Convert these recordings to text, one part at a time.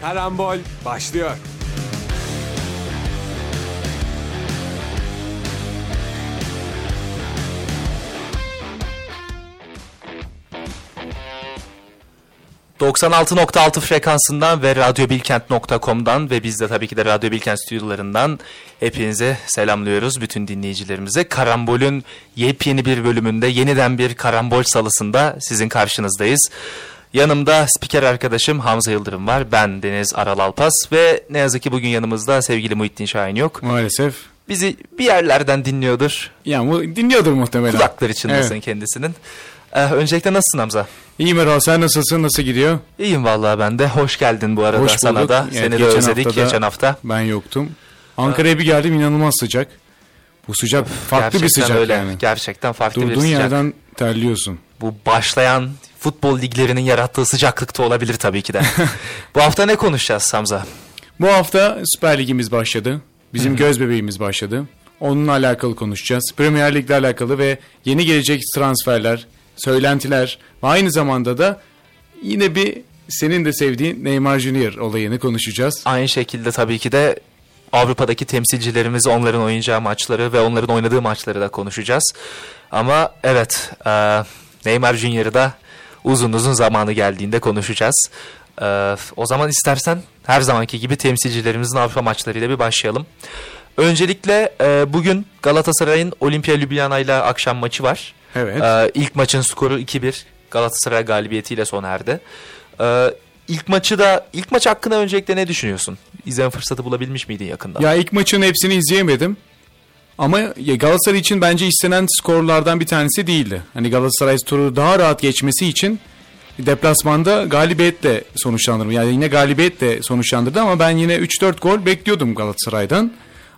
Karambol başlıyor. ...96.6 frekansından ve radyobilkent.com'dan ve biz de tabii ki de Radyo Bilkent stüdyolarından hepinize selamlıyoruz bütün dinleyicilerimize. Karambol'ün yepyeni bir bölümünde yeniden bir karambol salısında sizin karşınızdayız. Yanımda spiker arkadaşım Hamza Yıldırım var. Ben Deniz Aral Alpas ve ne yazık ki bugün yanımızda sevgili Muhittin Şahin yok. Maalesef. Bizi bir yerlerden dinliyordur. Ya bu dinliyordur muhtemelen. Kulakları çınlasın Evet. kendisinin. Ee, öncelikle nasılsın Hamza? İyi Meral sen nasılsın? Nasıl gidiyor? İyiyim vallahi ben de. Hoş geldin bu arada Hoş sana bulduk. da. Evet, Seni de özledik haftada- geçen hafta. Ben yoktum. Ankara'ya bir geldim inanılmaz sıcak. Bu sıcak farklı bir Gerçekten sıcak öyle. yani. Gerçekten farklı bir Durduğun sıcak. yerden terliyorsun. Bu başlayan futbol liglerinin yarattığı sıcaklıkta olabilir tabii ki de. bu hafta ne konuşacağız Hamza? Bu hafta Süper Ligimiz başladı. Bizim göz bebeğimiz başladı. Onunla alakalı konuşacağız. Premier Lig'le alakalı ve yeni gelecek transferler, söylentiler ve aynı zamanda da yine bir senin de sevdiğin Neymar Junior olayını konuşacağız. Aynı şekilde tabii ki de Avrupa'daki temsilcilerimiz onların oynayacağı maçları ve onların oynadığı maçları da konuşacağız. Ama evet e, Neymar Junior'ı da uzun uzun zamanı geldiğinde konuşacağız. E, o zaman istersen her zamanki gibi temsilcilerimizin Avrupa maçlarıyla bir başlayalım. Öncelikle e, bugün Galatasaray'ın Olimpia Ljubljana ile akşam maçı var. Evet. Ee, ilk maçın skoru 2-1 Galatasaray galibiyetiyle sona erdi. Ee, ilk maçı da ilk maç hakkında öncelikle ne düşünüyorsun? İzleme fırsatı bulabilmiş miydin yakında? Ya ilk maçın hepsini izleyemedim. Ama Galatasaray için bence istenen skorlardan bir tanesi değildi. Hani Galatasaray turu daha rahat geçmesi için deplasmanda galibiyetle sonuçlandırdı. Yani yine galibiyetle sonuçlandırdı ama ben yine 3-4 gol bekliyordum Galatasaray'dan.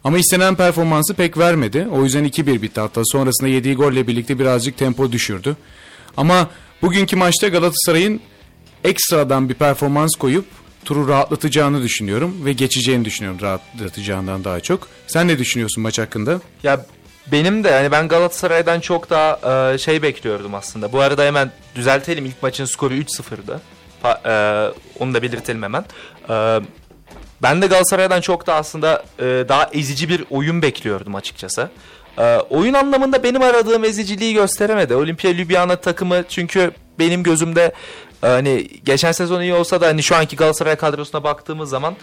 Ama istenen performansı pek vermedi. O yüzden 2-1 bitti hatta. Sonrasında yediği golle birlikte birazcık tempo düşürdü. Ama bugünkü maçta Galatasaray'ın ekstradan bir performans koyup turu rahatlatacağını düşünüyorum ve geçeceğini düşünüyorum rahatlatacağından daha çok. Sen ne düşünüyorsun maç hakkında? Ya benim de yani ben Galatasaray'dan çok daha e, şey bekliyordum aslında. Bu arada hemen düzeltelim ilk maçın skoru 3-0'dı. Pa- e, onu da belirtelim hemen. E, ben de Galatasaray'dan çok da aslında e, daha ezici bir oyun bekliyordum açıkçası. E, oyun anlamında benim aradığım eziciliği gösteremedi. Olimpia Ljubljana takımı çünkü benim gözümde e, hani geçen sezon iyi olsa da hani şu anki Galatasaray kadrosuna baktığımız zaman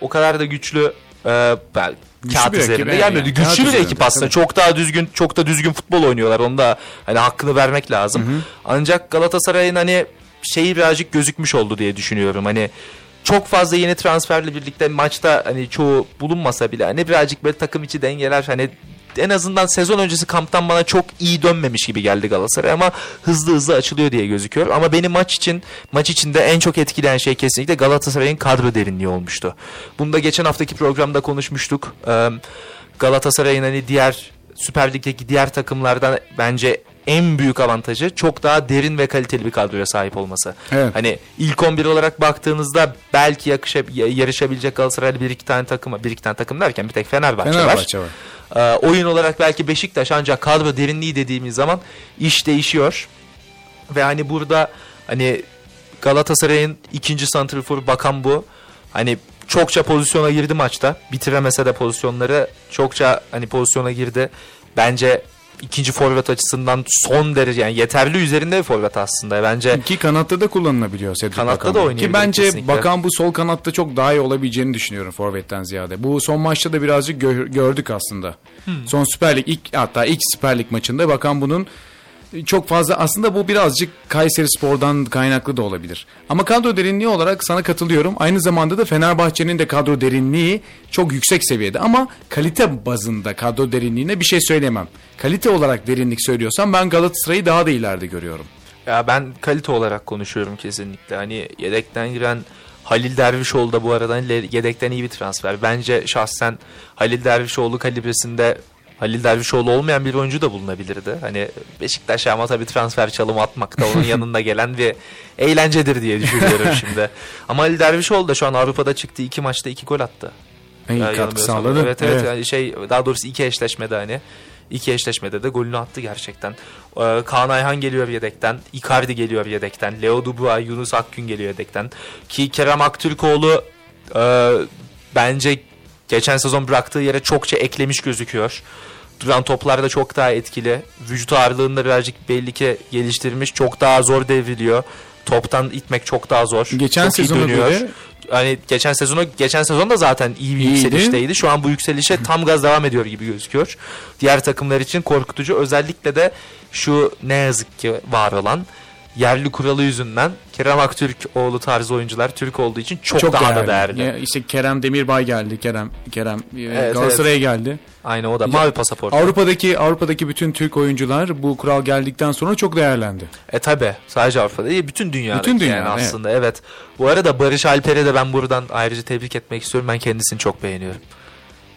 o kadar da güçlü e, ben, Güçlü kağıt üzerinde gelmiyordu. yani. Güçlü Kağıt bir üzerinde, ekip aslında. tabii. Çok daha düzgün, çok da düzgün futbol oynuyorlar. Onu da hani hakkını vermek lazım. Ancak Galatasaray'ın hani şeyi birazcık gözükmüş oldu diye düşünüyorum. Hani çok fazla yeni transferle birlikte maçta hani çoğu bulunmasa bile hani birazcık böyle takım içi dengeler hani en azından sezon öncesi kamptan bana çok iyi dönmemiş gibi geldi Galatasaray ama hızlı hızlı açılıyor diye gözüküyor. Ama beni maç için maç içinde en çok etkileyen şey kesinlikle Galatasaray'ın kadro derinliği olmuştu. Bunu da geçen haftaki programda konuşmuştuk. Galatasaray'ın hani diğer Süper Lig'deki diğer takımlardan bence en büyük avantajı çok daha derin ve kaliteli bir kadroya sahip olması. Evet. Hani ilk 11 olarak baktığınızda belki yakışa, yarışabilecek Galatasaray'da bir iki tane takım, bir iki tane takım derken bir tek Fenerbahçe, Fenerbahçe var. var. Ee, oyun olarak belki Beşiktaş ancak kadro derinliği dediğimiz zaman iş değişiyor. Ve hani burada hani Galatasaray'ın ikinci santriforu bakan bu. Hani çokça pozisyona girdi maçta. Bitiremese de pozisyonları çokça hani pozisyona girdi. Bence ikinci forvet açısından son derece yani yeterli üzerinde bir forvet aslında. Bence Ki kanatta da kullanılabiliyor Cedric Kanatta Bakan da Bey. oynayabilir Ki bence kesinlikle. Bakan bu sol kanatta çok daha iyi olabileceğini düşünüyorum forvetten ziyade. Bu son maçta da birazcık gö- gördük aslında. Hmm. Son Süper Lig ilk hatta ilk Süper Lig maçında Bakan bunun çok fazla aslında bu birazcık Kayseri Spor'dan kaynaklı da olabilir. Ama kadro derinliği olarak sana katılıyorum. Aynı zamanda da Fenerbahçe'nin de kadro derinliği çok yüksek seviyede ama kalite bazında kadro derinliğine bir şey söyleyemem. Kalite olarak derinlik söylüyorsam ben Galatasaray'ı daha da ileride görüyorum. Ya ben kalite olarak konuşuyorum kesinlikle. Hani yedekten giren Halil Dervişoğlu da bu arada yedekten iyi bir transfer. Bence şahsen Halil Dervişoğlu kalibresinde Halil Dervişoğlu olmayan bir oyuncu da bulunabilirdi. Hani Beşiktaş'a ama tabii transfer çalımı atmak da onun yanında gelen bir eğlencedir diye düşünüyorum şimdi. Ama Halil Dervişoğlu da şu an Avrupa'da çıktı. iki maçta iki gol attı. İyi Ya katkı sağladı. Evet evet, Yani şey daha doğrusu iki eşleşmede hani iki eşleşmede de golünü attı gerçekten. Ee, Kaan Ayhan geliyor yedekten, Icardi geliyor yedekten, Leo Dubois, Yunus Akgün geliyor yedekten. Ki Kerem Aktürkoğlu Ee, bence geçen sezon bıraktığı yere çokça eklemiş gözüküyor. Duran toplarda çok daha etkili. Vücut ağırlığını da birazcık belli ki geliştirmiş. Çok daha zor devriliyor. Toptan itmek çok daha zor. Geçen çok sezona dönüyor. göre- hani geçen sezonu geçen sezon da zaten iyi bir İyiydi. yükselişteydi. Şu an bu yükselişe tam gaz devam ediyor gibi gözüküyor. Diğer takımlar için korkutucu. Özellikle de şu ne yazık ki var olan yerli kuralı yüzünden Kerem Aktürk oğlu tarzı oyuncular Türk olduğu için çok, daha da değerli. Ya işte Kerem Demirbay geldi. Kerem Kerem e, Evet, Galatasaray'a geldi. Aynı o da mavi pasaport. Avrupa'daki Avrupa'daki bütün Türk oyuncular bu kural geldikten sonra çok değerlendi. E tabi sadece Avrupa'da değil bütün dünyada Bütün dünya, yani aslında evet. Bu arada Barış Alper'e de ben buradan ayrıca tebrik etmek istiyorum. Ben kendisini çok beğeniyorum.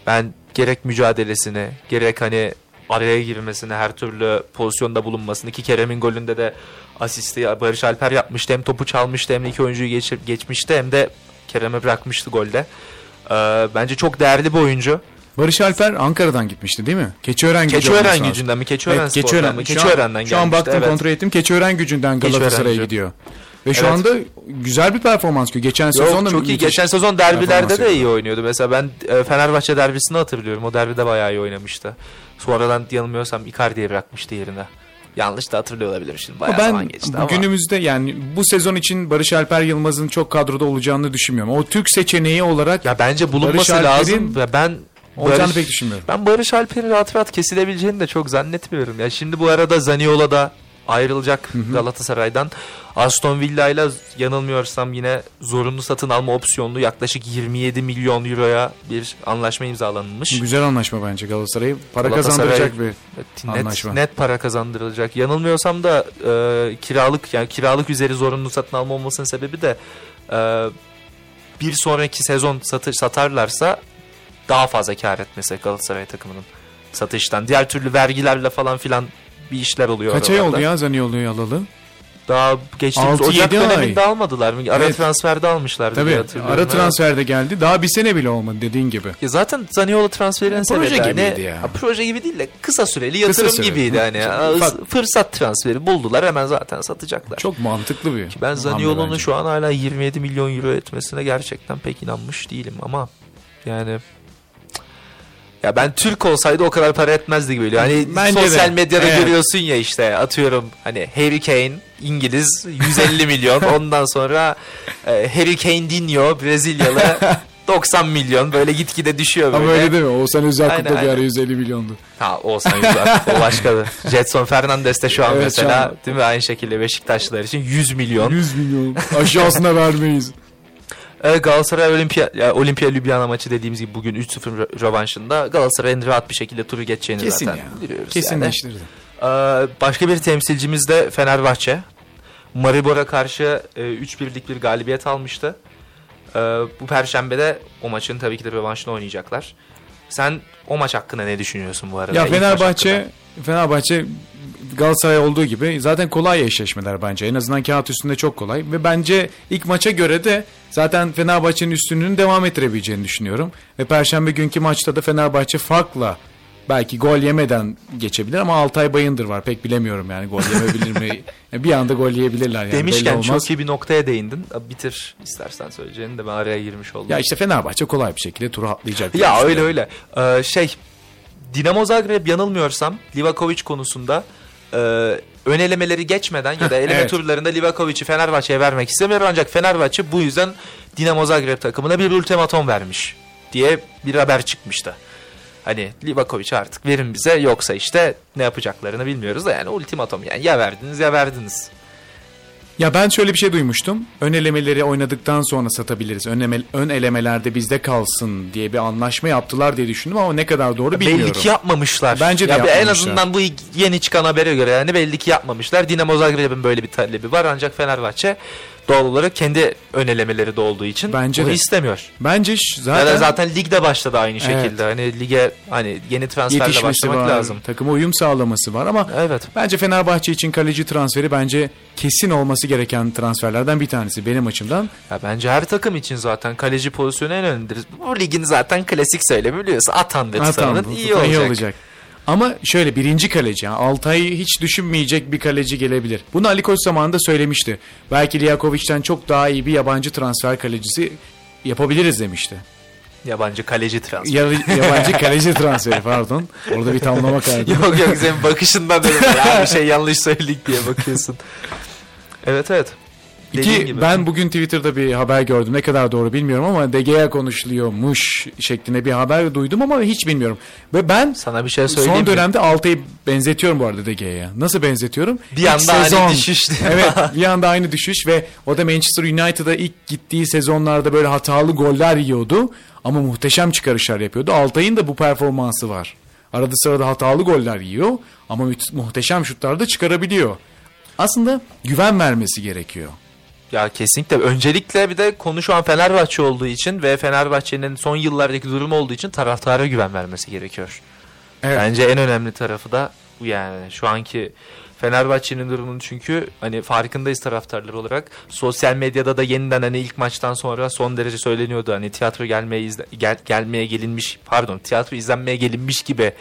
Ben gerek mücadelesini gerek hani araya girmesini her türlü pozisyonda bulunmasını ki Kerem'in golünde de asisti Barış Alper yapmıştı. Hem topu çalmıştı hem de iki oyuncuyu geçip geçmişti hem de Kerem'e bırakmıştı golde. Ee, bence çok değerli bir oyuncu. Barış Alper Ankara'dan gitmişti değil mi? Keçiören Keçiören gücünden mi? Keçiören Evet, Keçiören. an- Keçiören'den Şu an gelmişti, baktım evet. kontrol ettim. Keçiören gücünden Galatasaray'a gidiyor. Ve şu Evet. anda güzel bir performans gösteriyor. Geçen sezon da çok iyi. Geçen sezon derbilerde de iyi oynuyordu. Mesela ben e, Fenerbahçe derbisini hatırlıyorum. O derbide bayağı iyi oynamıştı. Sonradan yanılmıyorsam Icardi'ye bırakmıştı yerine. Yanlış da hatırlıyor olabilir şimdi. Bayağı Ama zaman ben geçti ama. günümüzde yani bu sezon için Barış Alper Yılmaz'ın çok kadroda olacağını düşünmüyorum. O Türk seçeneği olarak Ya bence bulunması Barış lazım ve ben olacağını Barış, pek düşünmüyorum. ben Barış Alper'in rahat rahat kesilebileceğini de çok zannetmiyorum. Ya şimdi bu arada Zaniola da ayrılacak Galatasaray'dan. Aston Villa ile yanılmıyorsam yine zorunlu satın alma opsiyonlu yaklaşık 27 milyon euroya bir anlaşma imzalanmış. Güzel anlaşma bence Galatasaray'ı. Para Galatasaray- kazandıracak bir net, Anlaşma. net para kazandırılacak. Yanılmıyorsam da e, kiralık yani kiralık üzeri zorunlu satın alma olmasının sebebi de e, bir sonraki sezon satış satarlarsa daha fazla kar etmesi Galatasaray takımının satıştan. Diğer türlü vergilerle falan filan bir işler oluyor. Kaç ay oldu ya Zaniolo'yu alalı? Daha geçtiğimiz 6-7 Ocak ay. döneminde almadılar mı? Ara Evet. transferde almışlardı diye Tabii hatırlıyorum. ara Evet. transferde geldi. Daha bir sene bile olmadı dediğin gibi. Ya zaten Zaniolo transferinin Proje sebebi gibiydi hani, ya. ha, proje gibi değil de kısa süreli yatırım süreli. gibiydi hani. Fırsat transferi buldular hemen zaten satacaklar. Çok mantıklı bir ben hamle Zaniolo'nun şu an hala 27 milyon euro etmesine gerçekten pek inanmış değilim ama yani ya ben Türk olsaydı o kadar para etmezdi gibi geliyor. Hani Bence de. sosyal medyada Evet. görüyorsun ya işte atıyorum hani Harry Kane İngiliz 150 milyon ondan sonra e, Harry Kane Dinho Brezilyalı 90 milyon böyle gitgide düşüyor böyle. Ama öyle değil mi? Oğuzhan Kupa bir ara aynen. 150 milyondu. Ha olsan güzel. o başkadır. Jetson Fernandes de şu an Evet, mesela şu an. değil mi aynı şekilde Beşiktaşlılar için 100 milyon. 100 milyon. Aşağısına vermeyiz. Evet, Galatasaray Olimpiya ya, Olimpiya Ljubljana maçı dediğimiz gibi bugün 3-0 rö- rövanşında Galatasaray'ın rahat bir şekilde turu geçeceğini Kesin zaten ya. biliyoruz. yani. Kesinleştirdi. Ee, başka bir temsilcimiz de Fenerbahçe. Maribor'a karşı e, 3-1'lik bir galibiyet almıştı. Ee, bu perşembede o maçın tabii ki de rövanşını oynayacaklar. Sen o maç hakkında ne düşünüyorsun bu arada? Ya İlk Fenerbahçe. Fenerbahçe Galatasaray olduğu gibi zaten kolay eşleşmeler bence. En azından kağıt üstünde çok kolay ve bence ilk maça göre de zaten Fenerbahçe'nin üstünlüğünü devam ettirebileceğini düşünüyorum. Ve perşembe günkü maçta da Fenerbahçe farkla belki gol yemeden geçebilir ama Altay Bayındır var. Pek bilemiyorum yani gol yemebilir mi? Bir anda gol yiyebilirler yani belli Demişken olmaz. çok iyi bir noktaya değindin. Bitir istersen söyleyeceğini de ben araya girmiş oldum. Ya işte Fenerbahçe kolay bir şekilde turu atlayacak. Ya öyle öyle. Ee, şey Dinamo Zagreb yanılmıyorsam Livakovic konusunda e, ön elemeleri geçmeden ya da eleme evet. turlarında Livakovic'i Fenerbahçe'ye vermek istemiyor ancak Fenerbahçe bu yüzden Dinamo Zagreb takımına bir ultimatom vermiş diye bir haber çıkmıştı. Hani Livakovic artık verin bize yoksa işte ne yapacaklarını bilmiyoruz da yani ultimatom yani ya verdiniz ya verdiniz. Ya ben şöyle bir şey duymuştum. Ön elemeleri oynadıktan sonra satabiliriz. Ön, eleme- ön elemelerde bizde kalsın diye bir anlaşma yaptılar diye düşündüm ama ne kadar doğru bilmiyorum. Belli ki yapmamışlar. Bence de ya bir- En yapmamışlar. azından bu yeni çıkan habere göre yani belli ki yapmamışlar. Dinamo Zagreb'in böyle bir talebi var ancak Fenerbahçe doğal olarak kendi ön elemeleri de olduğu için Bence bunu de. istemiyor. Bence Zaten, zaten, zaten ligde başladı aynı Evet. şekilde. Hani lige hani yeni transferle başlamak var, lazım. takıma uyum sağlaması var ama Evet. bence Fenerbahçe için kaleci transferi bence kesin olması gereken transferlerden bir tanesi benim açımdan. Ya bence her takım için zaten kaleci pozisyonu en önemlidir. Bu ligin zaten klasik söylemi biliyorsun. Atan Ha, tutanın tamam, iyi olacak. Ama şöyle birinci kaleci yani Altay'ı hiç düşünmeyecek bir kaleci gelebilir. Bunu Ali Koç zamanında söylemişti. Belki Liakovic'ten çok daha iyi bir yabancı transfer kalecisi yapabiliriz demişti. Yabancı kaleci transferi. Ya, yabancı kaleci transferi pardon. Orada bir tamlama kaydı. yok yok senin bakışından dedim ya bir şey yanlış söyledik diye bakıyorsun. Evet evet. İki, gibi. ben bugün Twitter'da bir haber gördüm. Ne kadar doğru bilmiyorum ama De Gea konuşuluyormuş şeklinde bir haber duydum ama hiç bilmiyorum. Ve ben sana bir şey söyleyeyim son mi? dönemde Altay'ı benzetiyorum bu arada De Gea'ya. Nasıl benzetiyorum? Bir anda İlk aynı düşüş. evet bir anda aynı düşüş ve o da Manchester United'a ilk gittiği sezonlarda böyle hatalı goller yiyordu. Ama muhteşem çıkarışlar yapıyordu. Altay'ın da bu performansı var. Arada sırada hatalı goller yiyor ama mu- muhteşem şutlar da çıkarabiliyor. Aslında güven vermesi gerekiyor. Ya kesinlikle. Öncelikle bir de konu şu an Fenerbahçe olduğu için ve Fenerbahçe'nin son yıllardaki durumu olduğu için taraftara güven vermesi gerekiyor. Evet. Bence en önemli tarafı da bu yani. Şu anki Fenerbahçe'nin durumunu çünkü hani farkındayız taraftarlar olarak. Sosyal medyada da yeniden hani ilk maçtan sonra son derece söyleniyordu. Hani tiyatro gelmeye izle, gel, gelmeye gelinmiş pardon tiyatro izlenmeye gelinmiş gibi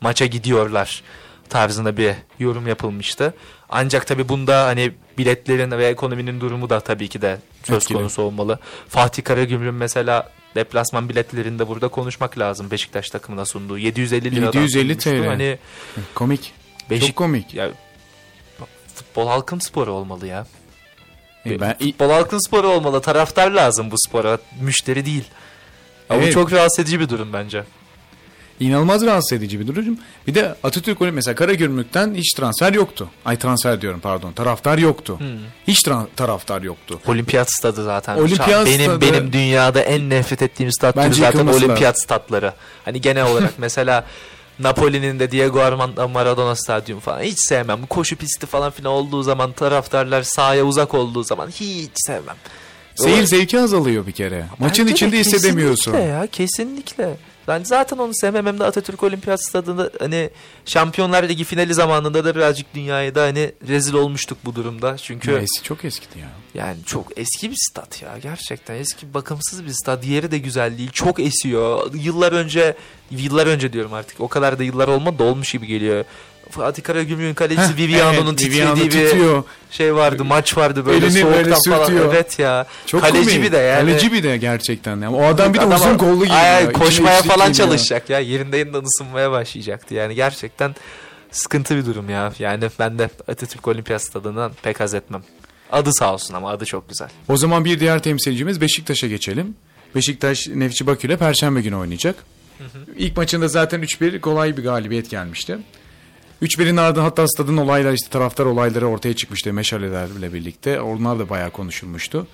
maça gidiyorlar tarzında bir yorum yapılmıştı. Ancak tabi bunda hani biletlerin ve ekonominin durumu da tabii ki de söz Etkili. konusu olmalı. Fatih Karagümrük'ün mesela deplasman biletlerinde burada konuşmak lazım Beşiktaş takımına sunduğu 750 liradan 750 sunmuştu. TL. Hani Komik. Beşik- Çok komik. ya futbol halkın sporu olmalı ya. E ben Futbol halkın sporu olmalı. Taraftar lazım bu spora. Müşteri değil. Bu Evet. çok rahatsız edici bir durum bence. İnanılmaz rahatsız edici bir durum. Bir de Atatürk Olimpiyat mesela Karagümrük'ten hiç transfer yoktu. Ay transfer diyorum pardon. Taraftar yoktu. Hiç tra- taraftar yoktu. Olimpiyat stadı zaten. Olimpiyat benim stadı- benim dünyada en nefret ettiğim stat türü zaten olimpiyat statları. Hani genel olarak mesela Napoli'nin de Diego Armando Maradona stadyumu falan hiç sevmem. Koşu pisti falan filan olduğu zaman taraftarlar sahaya uzak olduğu zaman hiç sevmem. Seyir O- zevki azalıyor bir kere. Maçın Bence de içinde hissedemiyorsun. Kesinlikle ya kesinlikle. Ben zaten onu sevmem hem de Atatürk Olimpiyat Stadı'nda hani Şampiyonlar Ligi finali zamanında da birazcık dünyaya da hani rezil olmuştuk bu durumda. Çünkü eski çok eskidi ya. yani çok eski bir stat ya gerçekten eski bakımsız bir stat. Diğeri de güzel değil. Çok esiyor. Yıllar önce yıllar önce diyorum artık. O kadar da yıllar olmadı da olmuş gibi geliyor. Fatih Karagümrük'ün kalecisi Viviano'nun evet, titrediği Viviano bir titriyor. şey vardı. Maç vardı böyle Elini soğuktan böyle falan. Evet ya. Çok Kaleci komik. bir de yani. Kaleci bir de gerçekten. Yani o adam bir de Adama- uzun kollu gibi. Ay, koşmaya falan geliyor. çalışacak ya. Yerinde yeniden ısınmaya başlayacaktı. Yani gerçekten sıkıntı bir durum ya. Yani ben de Atatürk Olimpiyat Stadı'ndan pek haz etmem. Adı sağ olsun ama adı çok güzel. O zaman bir diğer temsilcimiz Beşiktaş'a geçelim. Beşiktaş Nefçi Bakü ile Perşembe günü oynayacak. İlk maçında zaten 3-1 kolay bir galibiyet gelmişti. 3-1'in ardından hatta stadın olaylar işte taraftar olayları ortaya çıkmıştı meşalelerle birlikte. Onlar da bayağı konuşulmuştu.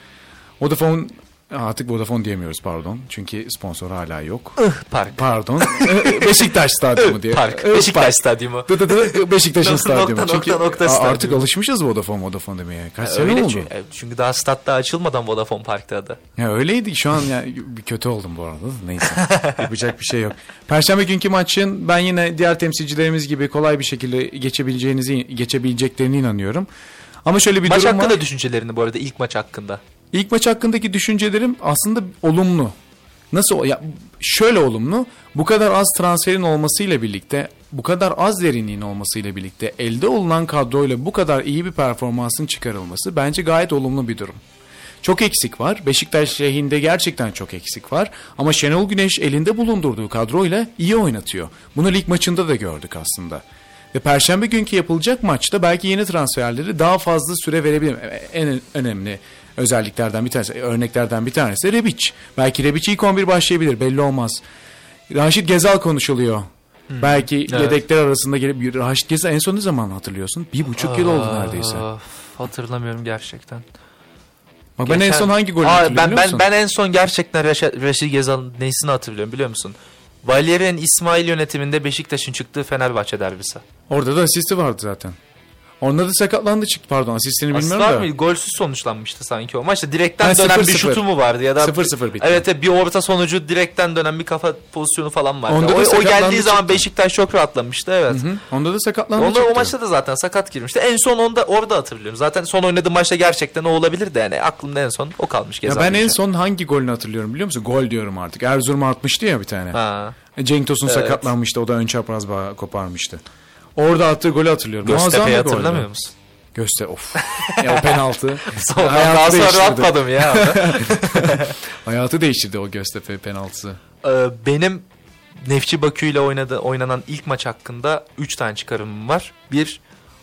Vodafone artık Vodafone diyemiyoruz pardon. Çünkü sponsor hala yok. Park. Pardon. Beşiktaş stadyumu diye. Park. Ih, Beşiktaş Stadyumu. Beşiktaş'ın stadyumu. nokta, Çünkü nokta, nokta stadyumu. artık alışmışız Vodafone Vodafone demeye. Kaç sene Öyle oldu? çünkü, çünkü daha stat daha açılmadan Vodafone Park'ta adı. Ya öyleydi. Şu an ya bir kötü oldum bu arada. Neyse. Yapacak bir şey yok. Perşembe günkü maçın ben yine diğer temsilcilerimiz gibi kolay bir şekilde geçebileceğinizi geçebileceklerine inanıyorum. Ama şöyle bir Maç durum hakkında var. düşüncelerini bu arada ilk maç hakkında. İlk maç hakkındaki düşüncelerim aslında olumlu. Nasıl ya şöyle olumlu. Bu kadar az transferin olmasıyla birlikte, bu kadar az derinliğin olmasıyla birlikte elde olunan kadroyla bu kadar iyi bir performansın çıkarılması bence gayet olumlu bir durum. Çok eksik var. Beşiktaş lehinde gerçekten çok eksik var. Ama Şenol Güneş elinde bulundurduğu kadroyla iyi oynatıyor. Bunu lig maçında da gördük aslında. Ve perşembe günkü yapılacak maçta belki yeni transferleri daha fazla süre verebilir. En önemli özelliklerden bir tanesi, örneklerden bir tanesi Rebic. Belki Rebic ilk 11 başlayabilir belli olmaz. Raşit Gezal konuşuluyor. Belki evet. yedekler arasında gelip Raşit Gezal en son ne zaman hatırlıyorsun? Bir buçuk yıl oldu neredeyse. Hatırlamıyorum gerçekten. Bak ben en Geçen- son hangi golü Aa, hatırlıyorum ben, ben, musun? ben en son gerçekten Reşat, Reşit Gezal'ın nesini hatırlıyorum biliyor musun? Valerian İsmail yönetiminde Beşiktaş'ın çıktığı Fenerbahçe derbisi. Orada da asisti vardı zaten. Onda da sakatlandı çıktı pardon asistini Asist bilmiyorum da. mıydı? Golsüz sonuçlanmıştı sanki o maçta. Direkten Ha, dönen bir 0-0. şutu mu vardı ya da 0-0 bitti. Evet bir orta sonucu direkten dönen bir kafa pozisyonu falan vardı. Onda da o, o geldiği zaman çıktı. Beşiktaş çok rahatlamıştı evet. Hı, onda da sakatlandı Onda o çıktı. maçta da zaten sakat girmişti. En son onda orada hatırlıyorum. Zaten son oynadığı maçta gerçekten o olabilir de yani aklımda en son o kalmış Ya Gezal. ben en son hangi golünü hatırlıyorum biliyor musun? Gol diyorum artık. Erzurum'a atmıştı ya bir tane. Ha. Cenk Tosun Evet. sakatlanmıştı. O da ön çapraz bağı koparmıştı. Orada attığı golü hatırlıyorum. Göztepe'yi hatırlamıyor musun? Göster of. ya o penaltı. Sonra Hayatı daha sonra değiştirdi. atmadım ya. Hayatı değiştirdi o Göztepe penaltısı. Ee, benim Nefçi Bakü ile oynadı, oynanan ilk maç hakkında 3 tane çıkarımım var. Bir,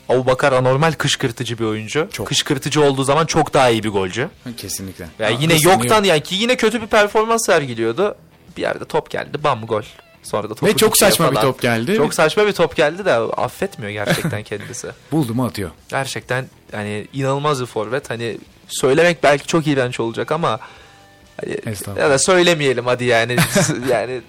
Abubakar anormal kışkırtıcı bir oyuncu. Çok. Kışkırtıcı olduğu zaman çok daha iyi bir golcü. Kesinlikle. Yani Ha, yine yoktan yani ki yine kötü bir performans sergiliyordu. Bir yerde top geldi, bam gol. Sonra da topu Ve çok saçma bir falan. top geldi. Çok saçma bir top geldi de affetmiyor gerçekten kendisi. Buldu mu atıyor. gerçekten yani inanılmaz bir forvet. Hani söylemek belki çok iğrenç olacak ama hani, ya da söylemeyelim hadi yani yani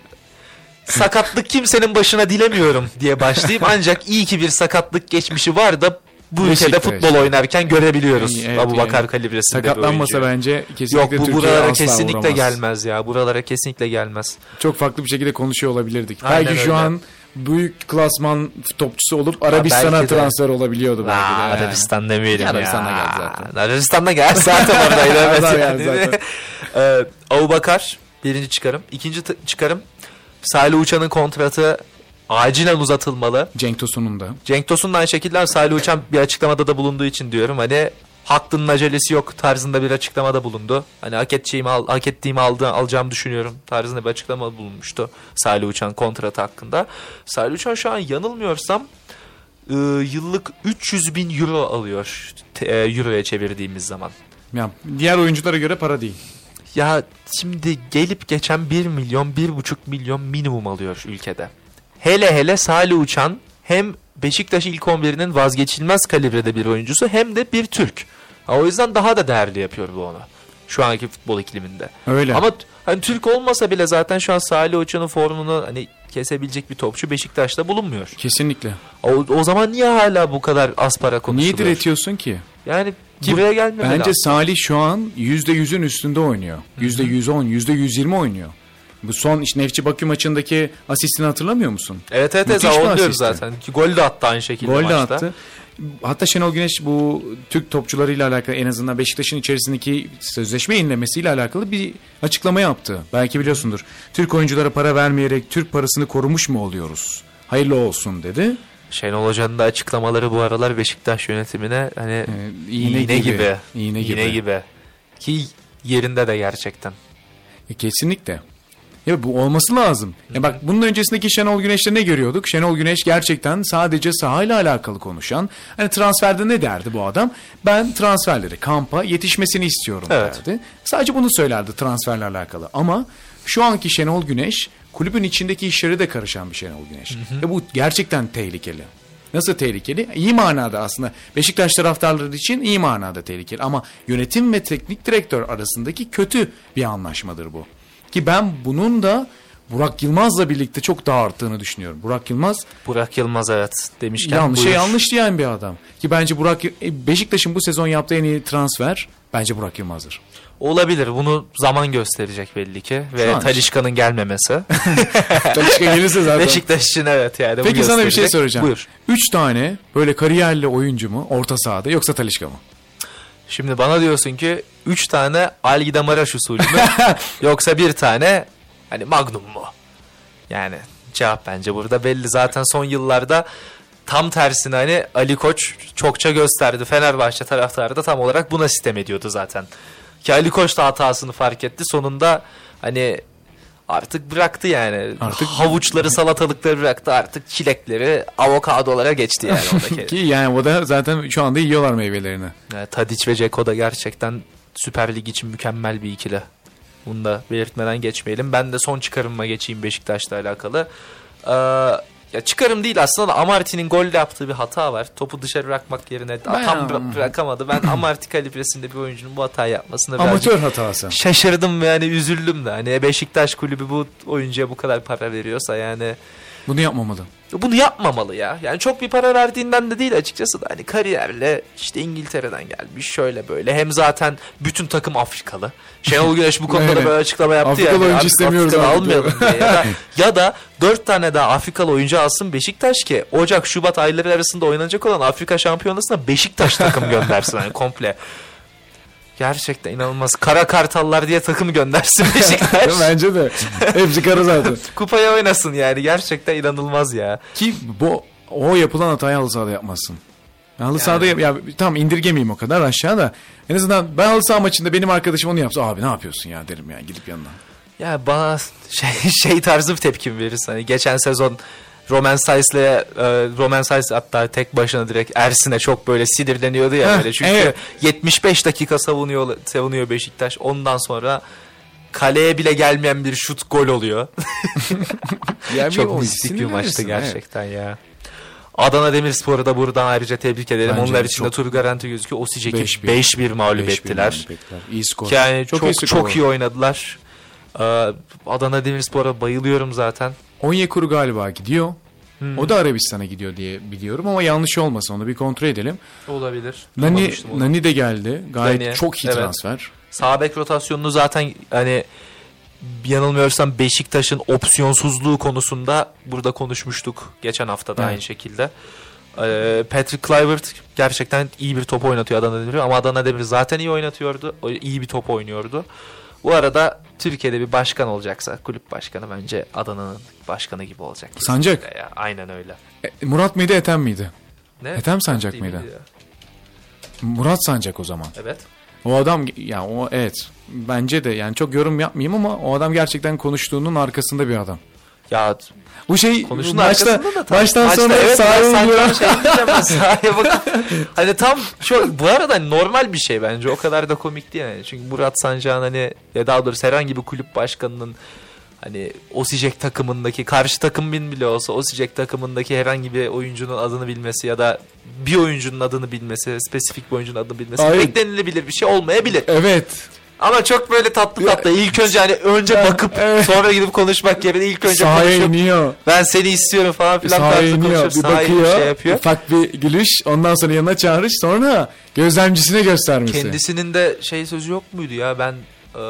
sakatlık kimsenin başına dilemiyorum diye başlayayım ancak iyi ki bir sakatlık geçmişi var da bu ülkede Beşiktaş. futbol oynarken görebiliyoruz. İyi, evet, Abu Bakar yani kalibresinde bir Sakatlanmasa oyuncu. bence kesinlikle Yok bu buralara kesinlikle uğramaz. gelmez ya. Buralara kesinlikle gelmez. Çok farklı bir şekilde konuşuyor olabilirdik. Aynen belki şu öyle. an büyük klasman topçusu olup Arabistan'a transfer olabiliyordu belki de. Aa, yani. Arabistan demeyelim ya. Arabistan'da geldi zaten. Arabistan'da geldi zaten oradaydı. yani. geldi zaten. ee, Abu Bakar birinci çıkarım. İkinci çıkarım Salih Uçan'ın kontratı acilen uzatılmalı. Cenk Tosun'un da. Cenk Tosun da aynı şekilde Salih Uçan bir açıklamada da bulunduğu için diyorum. Hani hakkının acelesi yok tarzında bir açıklamada bulundu. Hani hak edeceğimi al, hak ettiğimi aldı, alacağımı düşünüyorum tarzında bir açıklama bulunmuştu Salih Uçan kontratı hakkında. Salih Uçan şu an yanılmıyorsam e, yıllık 300 bin euro alıyor e, euroya çevirdiğimiz zaman. Ya, diğer oyunculara göre para değil. Ya şimdi gelip geçen 1 milyon 1,5 milyon minimum alıyor ülkede. Hele hele Salih Uçan hem Beşiktaş ilk 11'inin vazgeçilmez kalibrede bir oyuncusu hem de bir Türk. O yüzden daha da değerli yapıyor bu onu. Şu anki futbol ikliminde. Öyle. Ama hani Türk olmasa bile zaten şu an Salih Uçan'ın formunu hani kesebilecek bir topçu Beşiktaş'ta bulunmuyor. Kesinlikle. O, o zaman niye hala bu kadar az para Niye konuşuluyor? diretiyorsun ki? Yani Ki buraya gelmemeli Bence aslında. Salih şu an %100'ün üstünde oynuyor. %110, %120 oynuyor. Bu son işte Nefçi Bakü maçındaki asistini hatırlamıyor musun? Evet evet evet Müthiş bir onu asisti. zaten. Ki Gol de attı aynı şekilde Gol de maçta. attı. Hatta Şenol Güneş bu Türk topçularıyla alakalı en azından Beşiktaş'ın içerisindeki sözleşme yenilemesiyle alakalı bir açıklama yaptı. Belki biliyorsundur. Türk oyunculara para vermeyerek Türk parasını korumuş mu oluyoruz? Hayırlı olsun dedi. Şenol Hoca'nın da açıklamaları bu aralar Beşiktaş yönetimine hani Ee, iğne, iğne gibi. gibi. İğne, İğne gibi. gibi. Ki yerinde de gerçekten. E, kesinlikle. Ya bu olması lazım. Ya bak bunun öncesindeki Şenol Güneş'te ne görüyorduk? Şenol Güneş gerçekten sadece sahayla alakalı konuşan. Hani transferde ne derdi bu adam? Ben transferleri kampa yetişmesini istiyorum Evet. derdi. Sadece bunu söylerdi transferle alakalı. Ama şu anki Şenol Güneş kulübün içindeki işlere de karışan bir Şenol Güneş. Ve bu gerçekten tehlikeli. Nasıl tehlikeli? İyi manada aslında. Beşiktaş taraftarları için iyi manada tehlikeli. Ama yönetim ve teknik direktör arasındaki kötü bir anlaşmadır bu. Ki ben bunun da Burak Yılmaz'la birlikte çok daha arttığını düşünüyorum. Burak Yılmaz Burak Yılmaz evet demişken yanlış şey yanlış diyen bir adam. Ki bence Burak e, Beşiktaş'ın bu sezon yaptığı en iyi transfer bence Burak Yılmaz'dır. Olabilir bunu zaman gösterecek belli ki. Şu Ve an Talişka'nın gelmemesi. Talişka gelirse zaten. Beşiktaş için evet yani Peki sana bir şey soracağım. Buyur. Üç tane böyle kariyerli oyuncu mu orta sahada yoksa Talişka mı? Şimdi bana diyorsun ki 3 tane Algida Maraş usulü mü yoksa bir tane hani Magnum mu? Yani cevap bence burada belli. Zaten son yıllarda tam tersine hani Ali Koç çokça gösterdi. Fenerbahçe taraftarı da tam olarak buna sistem ediyordu zaten. Ki Ali Koç da hatasını fark etti. Sonunda hani artık bıraktı yani. Artık- havuçları salatalıkları bıraktı. Artık çilekleri avokadolara geçti yani oradaki. Ki yani o da zaten şu anda yiyorlar meyvelerini. Yani Tadic ve Ceko da gerçekten Süper Lig için mükemmel bir ikili. Bunu da belirtmeden geçmeyelim. Ben de son çıkarımıma geçeyim Beşiktaş'la alakalı. Ee, ya çıkarım değil aslında Amarty'nin golde yaptığı bir hata var. Topu dışarı bırakmak yerine Ben- tam bıra- bırakamadı. Ben Amarty kalibresinde bir oyuncunun bu hatayı yapmasına Amatör hatası. şaşırdım ve yani üzüldüm de. Hani Beşiktaş kulübü bu oyuncuya bu kadar para veriyorsa yani Bunu yapmamalı. Bunu yapmamalı ya. Yani çok bir para verdiğinden de değil açıkçası da hani kariyerle işte İngiltere'den gelmiş şöyle böyle. Hem zaten bütün takım Afrikalı. Şenol Güneş bu konuda da böyle açıklama yaptı Afrikalı ya. oyuncu Abi, istemiyoruz Afrikalı almayalım diye. Ya da, ya da dört tane daha Afrikalı oyuncu alsın Beşiktaş ki Ocak Şubat ayları arasında oynanacak olan Afrika Şampiyonası'na Beşiktaş takım göndersin hani komple. Gerçekten inanılmaz. Kara Kartallar diye takım göndersin Beşiktaş. Bence de. Hepsi karı zaten. Kupaya oynasın yani. Gerçekten inanılmaz ya. Ki bu o yapılan hatayı halı sahada yapmazsın. Ya halı sahada ya tamam indirgemeyeyim o kadar aşağıda. En azından ben halı saha maçında benim arkadaşım onu yapsa abi ne yapıyorsun ya derim ya gidip yanına. Ya bana şey, şey tarzı bir tepkim verirsin. Hani geçen sezon Roman Saiz'le e, Roman Saiz hatta tek başına direkt Ersin'e çok böyle sinirleniyordu ya Heh, böyle çünkü evet. 75 dakika savunuyor savunuyor Beşiktaş. Ondan sonra kaleye bile gelmeyen bir şut gol oluyor. Ya çok o mistik bir maçtı evet. gerçekten ya. Adana Demirspor'u da buradan ayrıca tebrik edelim. Bence Onlar için de çok- tur garanti gözüküyor. Osijek'i 5-1. 5-1 mağlup 5-1 ettiler. İyi skor. Yani çok çok, skor. iyi oynadılar. Ee, Adana Demirspor'a bayılıyorum zaten. Onyekuru galiba gidiyor. Hmm. O da Arabistan'a gidiyor diye biliyorum ama yanlış olmasın onu bir kontrol edelim. Olabilir. Nani. Nani de geldi. Gayet Nani, çok iyi evet. transfer. Sağ bek rotasyonunu zaten hani yanılmıyorsam Beşiktaş'ın opsiyonsuzluğu konusunda burada konuşmuştuk geçen hafta da Evet. aynı şekilde. Ee, Patrick Kluivert gerçekten iyi bir top oynatıyor Adana Demir ama Adana Demir zaten iyi oynatıyordu. İyi bir top oynuyordu. Bu arada Türkiye'de bir başkan olacaksa kulüp başkanı bence Adana'nın başkanı gibi olacak. Sancak. Ya, aynen öyle. E, Murat mıydı Ethem miydi? Ne? Ethem Sancak Değil mıydı? ya? Murat Sancak o zaman. Evet. O adam ya o evet bence de yani çok yorum yapmayayım ama o adam gerçekten konuştuğunun arkasında bir adam. Ya Bu şey Konuşun maçta, da baştan maçta sonra evet, sahaya şey ben sahaya bakıp hani tam şu bu arada hani normal bir şey bence o kadar da komik değil yani. Çünkü Murat Sancak'ın hani ya daha doğrusu herhangi bir kulüp başkanının hani Osijek takımındaki karşı takımın bile olsa Osijek takımındaki herhangi bir oyuncunun adını bilmesi ya da bir oyuncunun adını bilmesi, spesifik bir oyuncunun adını bilmesi Hayır. beklenilebilir bir şey olmayabilir. Evet. Ama çok böyle tatlı tatlı ilk önce hani önce bakıp evet. sonra gidip konuşmak yerine ilk önce Sahaya konuşup iniyor. ben seni istiyorum falan filan Sahaya tarzı iniyor. Bir bakıyor. bir şey yapıyor. Ufak bir gülüş. Ondan sonra yanına çağırış. Sonra gözlemcisine göstermesi. Kendisinin de şey sözü yok muydu ya ben e,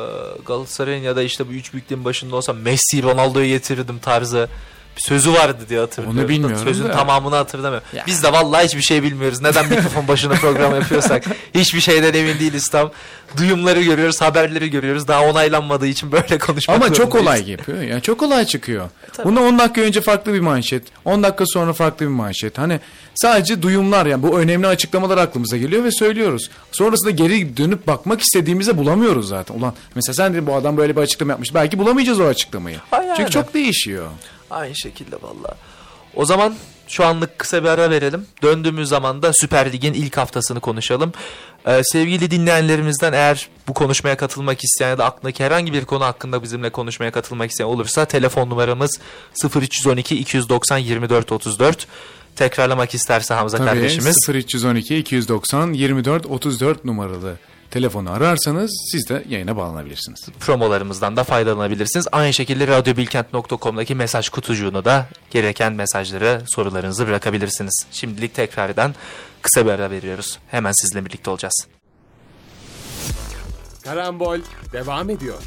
Galatasaray'ın ya da işte bu üç büyüklerin başında olsam Messi Ronaldo'yu getirirdim tarzı sözü vardı diye hatırlıyorum. Onu bilmiyorum Sözün da. tamamını hatırlamıyorum. Ya. Biz de vallahi hiçbir şey bilmiyoruz. Neden mikrofon başına program yapıyorsak hiçbir şeyden emin değiliz tam. Duyumları görüyoruz, haberleri görüyoruz. Daha onaylanmadığı için böyle konuşmak Ama çok olay yapıyor. Yani çok olay çıkıyor. tabii. Buna 10 dakika önce farklı bir manşet. 10 dakika sonra farklı bir manşet. Hani sadece duyumlar yani bu önemli açıklamalar aklımıza geliyor ve söylüyoruz. Sonrasında geri dönüp bakmak istediğimizde bulamıyoruz zaten. Ulan mesela sen dedin bu adam böyle bir açıklama yapmış. Belki bulamayacağız o açıklamayı. Ha yani. Çünkü çok değişiyor. Aynı şekilde valla. O zaman şu anlık kısa bir ara verelim. Döndüğümüz zaman da Süper Lig'in ilk haftasını konuşalım. Ee, sevgili dinleyenlerimizden eğer bu konuşmaya katılmak isteyen ya da aklındaki herhangi bir konu hakkında bizimle konuşmaya katılmak isteyen olursa telefon numaramız 0312 290 24 34. Tekrarlamak isterse Hamza Tabii kardeşimiz. 0312 290 24 34 numaralı telefonu ararsanız siz de yayına bağlanabilirsiniz. promolarımızdan da faydalanabilirsiniz. Aynı şekilde radyobilkent.com'daki mesaj kutucuğuna da gereken mesajları, sorularınızı bırakabilirsiniz. Şimdilik tekrar eden kısa bir ara veriyoruz. Hemen sizinle birlikte olacağız. Karambol devam ediyor.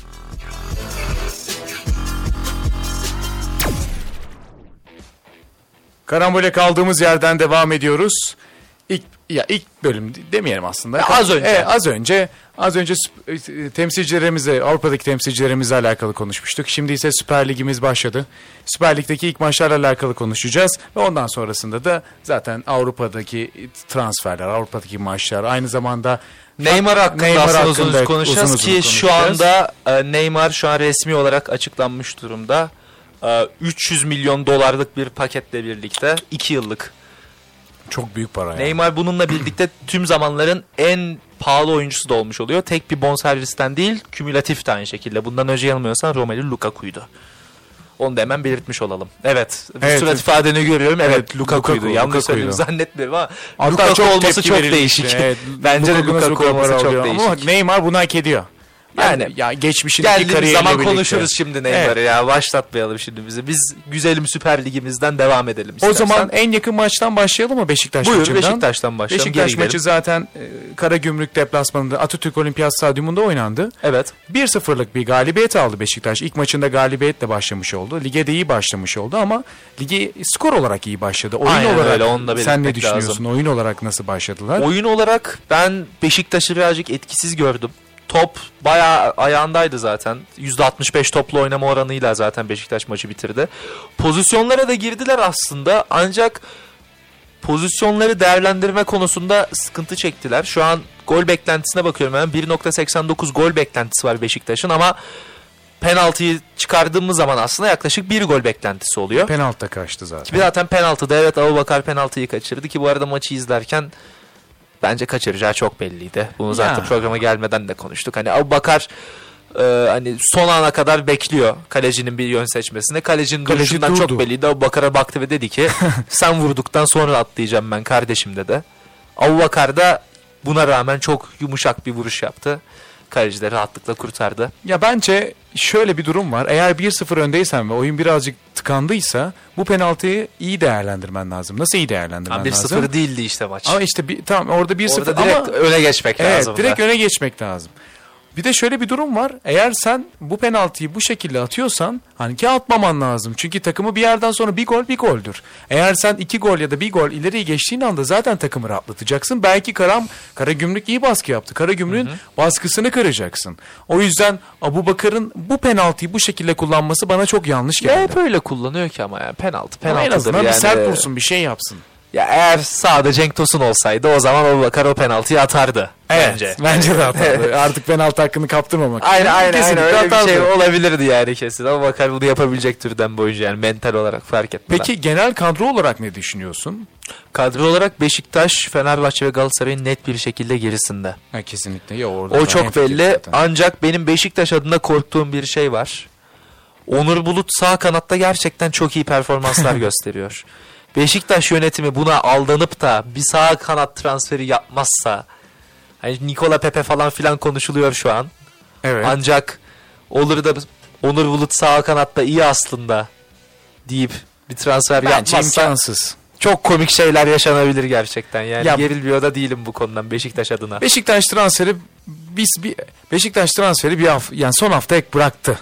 Karambole kaldığımız yerden devam ediyoruz. İlk ya ilk bölüm demeyelim aslında. Ya az önce. Evet, az önce az önce sp- e, temsilcilerimize Avrupa'daki temsilcilerimizle alakalı konuşmuştuk. Şimdi ise Süper Ligimiz başladı. Süper Lig'deki ilk maçlarla alakalı konuşacağız ve ondan sonrasında da zaten Avrupa'daki transferler, Avrupa'daki maçlar aynı zamanda Neymar hakkında Neymar aslında uzun hakkında uzun konuşacağız uzun uzun ki şu konuşacağız. anda e, Neymar şu an resmi olarak açıklanmış durumda. E, 300 milyon dolarlık bir paketle birlikte 2 yıllık. Çok büyük para. yani. Neymar bununla birlikte tüm zamanların en pahalı oyuncusu da olmuş oluyor. Tek bir bonservisten değil, kümülatif de aynı şekilde. Bundan önce yanılmıyorsam Romelu Lukaku'ydu. Onu da hemen belirtmiş olalım. Evet, Evet, surat evet. ifadeni görüyorum. Evet, Evet, Lukaku'ydu. Lukaku, Yanlış Lukaku'ydu. söylediğimi zannetmiyorum ama Hatta Lukaku çok olması çok değişik. Evet, Bence de Lukaku'nun Lukaku olması çok değişik. Ama Neymar bunu hak ediyor. Yani, Yani ya geçmişindeki kariyeriyle zaman birlikte. konuşuruz şimdi Neymar'ı ya. Başlatmayalım şimdi bizi. Biz güzelim Süper Ligimizden devam edelim O istersen. zaman en yakın maçtan başlayalım mı Beşiktaş Buyur maçından? Beşiktaş'tan başlayalım. Beşiktaş Geri maçı gidelim. zaten e, Karagümrük deplasmanında Atatürk Olimpiyat Stadyumunda oynandı. Evet. 1-0'lık bir galibiyet aldı Beşiktaş. İlk maçında galibiyetle başlamış oldu. Lige de iyi başlamış oldu ama ligi skor olarak iyi başladı. Oyun Aynen olarak öyle, onu sen ne düşünüyorsun? lazım. Oyun olarak nasıl başladılar? Oyun olarak ben Beşiktaş'ı birazcık etkisiz gördüm. Top bayağı ayağındaydı zaten. %65 toplu oynama oranıyla zaten Beşiktaş maçı bitirdi. Pozisyonlara da girdiler aslında ancak pozisyonları değerlendirme konusunda sıkıntı çektiler. Şu an gol beklentisine bakıyorum hemen 1.89 gol beklentisi var Beşiktaş'ın ama penaltıyı çıkardığımız zaman aslında yaklaşık bir gol beklentisi oluyor. Penaltıda kaçtı zaten. Ki zaten penaltıda evet Abubakar penaltıyı kaçırdı ki bu arada maçı izlerken bence kaçıracağı çok belliydi. Bunu zaten Ya. programa gelmeden de konuştuk. Hani Abubakar e, hani son ana kadar bekliyor kalecinin bir yön seçmesine. Kalecinin Kaleci duruşundan çok durdu. belliydi. Abubakar'a baktı ve dedi ki sen vurduktan sonra atlayacağım ben kardeşim dedi. Abubakar da buna rağmen çok yumuşak bir vuruş yaptı. Kaleci de rahatlıkla kurtardı. Ya bence şöyle bir durum var. Eğer 1-0 öndeysen ve oyun birazcık tıkandıysa bu penaltıyı iyi değerlendirmen lazım. Nasıl iyi değerlendirmen Ama lazım? 1-0 değildi işte maç. Ama işte bir, tamam orada 1-0 Orada direkt ama öne geçmek evet, lazım. direkt öne geçmek lazım. Bir de şöyle bir durum var. Eğer sen bu penaltıyı bu şekilde atıyorsan hani ki atmaman lazım. Çünkü takımı bir yerden sonra bir gol bir goldür. Eğer sen iki gol ya da bir gol ileriye geçtiğin anda zaten takımı rahatlatacaksın. Belki Karam, Karagümrük iyi baskı yaptı. Karagümrük'ün baskısını kıracaksın. O yüzden Abu Bakar'ın bu penaltıyı bu şekilde kullanması bana çok yanlış Ya geldi. hep öyle kullanıyor ki ama yani penaltı Ama en penaltıdır azından yani. bir sert vursun bir şey yapsın. Ya eğer sağda Cenk Tosun olsaydı o zaman Abubakar o penaltıyı atardı bence. Bence de hatalı. Artık penaltı hakkını kaptırmamak. için Aynen aynen, aynen kesinlikle öyle bir atardı. şey olabilirdi yani kesin. Abubakar bunu yapabilecek türden bir oyuncu yani mental olarak fark etmeden. Peki genel kadro olarak ne düşünüyorsun? kadro olarak Beşiktaş, Fenerbahçe ve Galatasaray'ın net bir şekilde gerisinde. Ha, kesinlikle. Ya orada O çok belli. zaten. Ancak benim Beşiktaş adına korktuğum bir şey var. Onur Bulut sağ kanatta gerçekten çok iyi performanslar gösteriyor. Beşiktaş yönetimi buna aldanıp da bir sağ kanat transferi yapmazsa hani Nikola Pepe falan filan konuşuluyor şu an. Evet. Ancak olur da Onur Bulut sağ kanatta iyi aslında deyip bir transfer Bence yapmazsa imkansız. çok komik şeyler yaşanabilir gerçekten. Yani Ya- gerilmiyor da değilim bu konudan Beşiktaş adına. Beşiktaş transferi biz bir Beşiktaş transferi bir hafta yani son hafta ek bıraktı.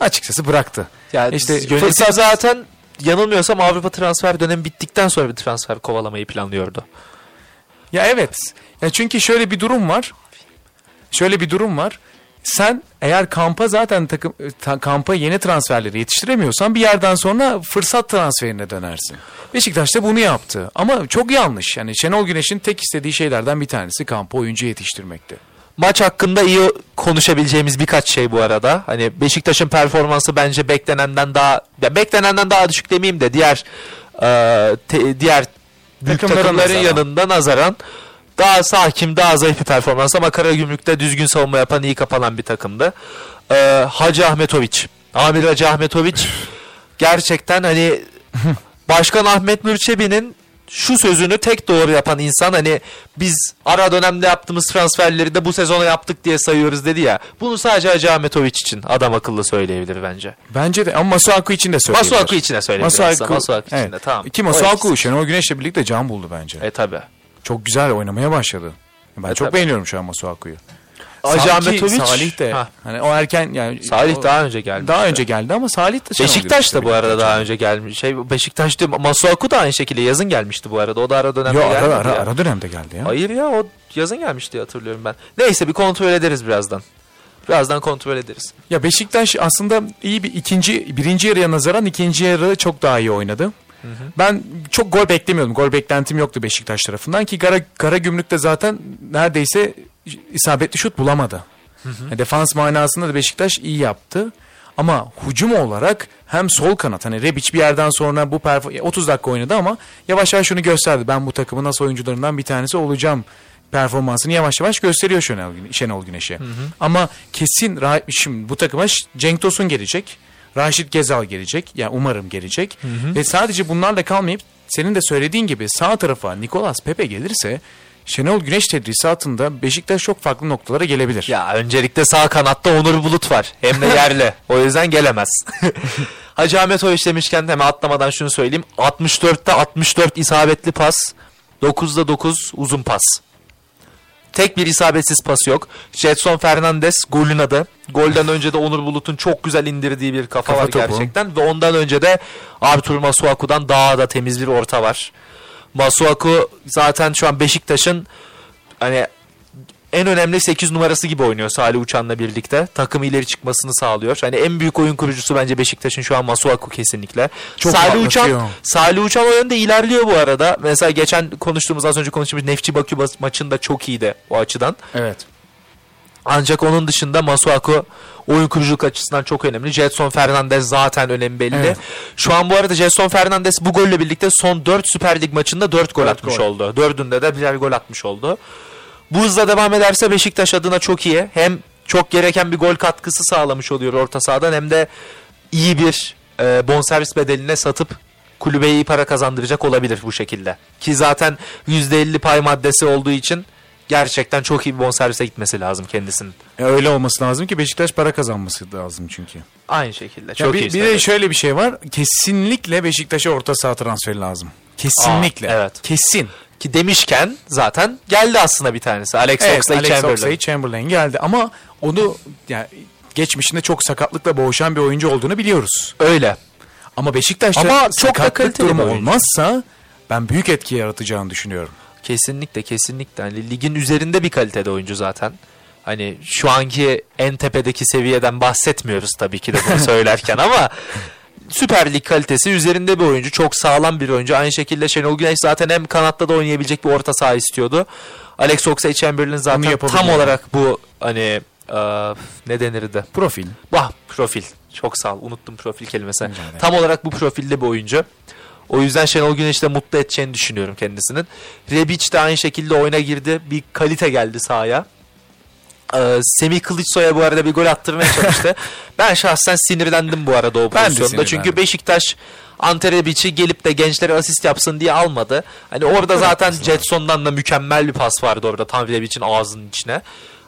Açıkçası bıraktı. Yani İşte yönetim fırsat- zaten yanılmıyorsam Avrupa transfer dönemi bittikten sonra bir transfer kovalamayı planlıyordu. Ya evet. Ya çünkü şöyle bir durum var. Şöyle bir durum var. Sen eğer kampa zaten takım ta- kampa yeni transferleri yetiştiremiyorsan bir yerden sonra fırsat transferine dönersin. Beşiktaş da bunu yaptı. Ama çok yanlış. Yani Şenol Güneş'in tek istediği şeylerden bir tanesi kampa oyuncu yetiştirmekti. Maç hakkında iyi konuşabileceğimiz birkaç şey bu arada. Hani Beşiktaş'ın performansı bence beklenenden daha ya beklenenden daha düşük demeyeyim de diğer e, te- diğer büyük Takımlara takımların nazaran. yanında nazaran daha sakin, daha zayıf bir performans ama Karagümrük'te düzgün savunma yapan, iyi kapanan bir takımdı. E, Hacı Ahmetoviç, Amir Hacı Ahmetoviç gerçekten hani Başkan Ahmet Mürçebi'nin şu sözünü tek doğru yapan insan hani biz ara dönemde yaptığımız transferleri de bu sezona yaptık diye sayıyoruz dedi ya. Bunu sadece Hacı Ahmetoviç için adam akıllı söyleyebilir bence. Bence de ama Masuaku için de söyleyebilir. Masuaku için de söyleyebilir aslında. Masuaku için evet. de tamam. Ki Masuaku. Şenol Güneş'le birlikte can buldu bence. E tabi. Çok güzel oynamaya başladı. Ben E, çok tabii. beğeniyorum şu an Masuaku'yu. Hacı Ahmetoviç. Salih de. Ha. Hani o erken yani Salih o- daha önce geldi. daha önce geldi ama Salih de Şenol Beşiktaş da bu arada daha önce gelmiş. Şey Beşiktaş diyor. Masuaku da aynı şekilde yazın gelmişti bu arada. O da ara dönemde Yo, ara, gelmedi ara, ya. ara dönemde geldi ya. Hayır ya o yazın gelmişti hatırlıyorum ben. Neyse bir kontrol ederiz birazdan. Birazdan kontrol ederiz. Ya Beşiktaş aslında iyi bir ikinci birinci yarıya nazaran ikinci yarı çok daha iyi oynadı. Ben çok gol beklemiyordum. Gol beklentim yoktu Beşiktaş tarafından ki Kara, Kara Gümrük'te zaten neredeyse isabetli şut bulamadı. Yani defans manasında da Beşiktaş iyi yaptı. Ama hücum olarak hem sol kanat hani Rebic bir yerden sonra bu perf- 30 dakika oynadı ama yavaş yavaş şunu gösterdi. Ben bu takımın nasıl oyuncularından bir tanesi olacağım performansını yavaş yavaş gösteriyor Şenol, Şenol Güneş'e. Ama kesin şimdi bu takıma Cenk Tosun gelecek. Raşit Gezal gelecek. Yani umarım gelecek. Ve sadece bunlarla kalmayıp senin de söylediğin gibi sağ tarafa Nicolas Pepe gelirse Şenol Güneş tedrisatında Beşiktaş çok farklı noktalara gelebilir. Ya öncelikle sağ kanatta Onur Bulut var. Hem de yerli. o yüzden gelemez. Hacı Ahmet Hoş demişken hemen atlamadan şunu söyleyeyim. 64'te 64 isabetli pas. 9'da 9 uzun pas. Tek bir isabetsiz pas yok. Jetson Fernandez golün adı. Golden önce de Onur Bulut'un çok güzel indirdiği bir kafa, Kafa var topu. gerçekten. Ve ondan önce de Artur Masuaku'dan daha da temiz bir orta var. Masuaku zaten şu an Beşiktaş'ın hani en önemli 8 numarası gibi oynuyor Salih Uçan'la birlikte. Takım ileri çıkmasını sağlıyor. Hani en büyük oyun kurucusu bence Beşiktaş'ın şu an Masuaku kesinlikle. Çok Salih Uçan. Salih Uçan o yönde ilerliyor bu arada. Mesela geçen konuştuğumuz az önce konuştuğumuz Nefçi Bakü maçında çok iyiydi o açıdan. Evet. Ancak onun dışında Masuaku oyun kuruculuk açısından çok önemli. Jetson Fernandez zaten önemli belli. Evet. Şu an bu arada Jetson Fernandez bu golle birlikte son 4 Süper Lig maçında 4 gol Dört atmış gol. oldu. Dördünde de birer gol atmış oldu. Bu hızla devam ederse Beşiktaş adına çok iyi. Hem çok gereken bir gol katkısı sağlamış oluyor orta sahadan hem de iyi bir e, bonservis bedeline satıp kulübe iyi para kazandıracak olabilir bu şekilde. Ki zaten %50 pay maddesi olduğu için gerçekten çok iyi bir bonservise gitmesi lazım kendisinin. E, öyle olması lazım ki Beşiktaş para kazanması lazım çünkü. Aynı şekilde. Ya Çok bir, iyi. bir de şöyle bir şey var. Kesinlikle Beşiktaş'a orta saha transferi lazım. Kesinlikle. Aa, evet. Kesin. Ki demişken zaten geldi aslında bir tanesi. Alex Evet, Oxlade-Chamberlain. Alex Oxlade-Chamberlain geldi ama onu yani geçmişinde çok sakatlıkla boğuşan bir oyuncu olduğunu biliyoruz. Öyle. Ama Beşiktaş'ta Ama çok da sakatlık kaliteli durumu olmazsa ben büyük etki yaratacağını düşünüyorum. Kesinlikle kesinlikle. Hani ligin üzerinde bir kalitede oyuncu zaten. Hani şu anki en tepedeki seviyeden bahsetmiyoruz tabii ki de bunu söylerken ama Süper Lig kalitesi üzerinde bir oyuncu. Çok sağlam bir oyuncu. Aynı şekilde Şenol Güneş zaten hem kanatta da oynayabilecek bir orta saha istiyordu. Alex Oxlade-Chamberlain zaten tam olarak bu hani e, ne denirdi? Profil. Bah profil. Çok sağ ol. Unuttum profil kelimesini. Tam olarak bu profilde bir oyuncu. O yüzden Şenol Güneş'i de mutlu edeceğini düşünüyorum kendisinin. Rebic de aynı şekilde oyuna girdi. Bir kalite geldi sahaya. Ee, Semih Kılıçsoy'a bu arada bir gol attırmaya çalıştı. ben şahsen sinirlendim bu arada o pozisyonda. Çünkü Beşiktaş Ante Rebic'i gelip de gençlere asist yapsın diye almadı. Hani orada zaten Jetson'dan da mükemmel bir pas vardı orada tam Rebic'in ağzının içine.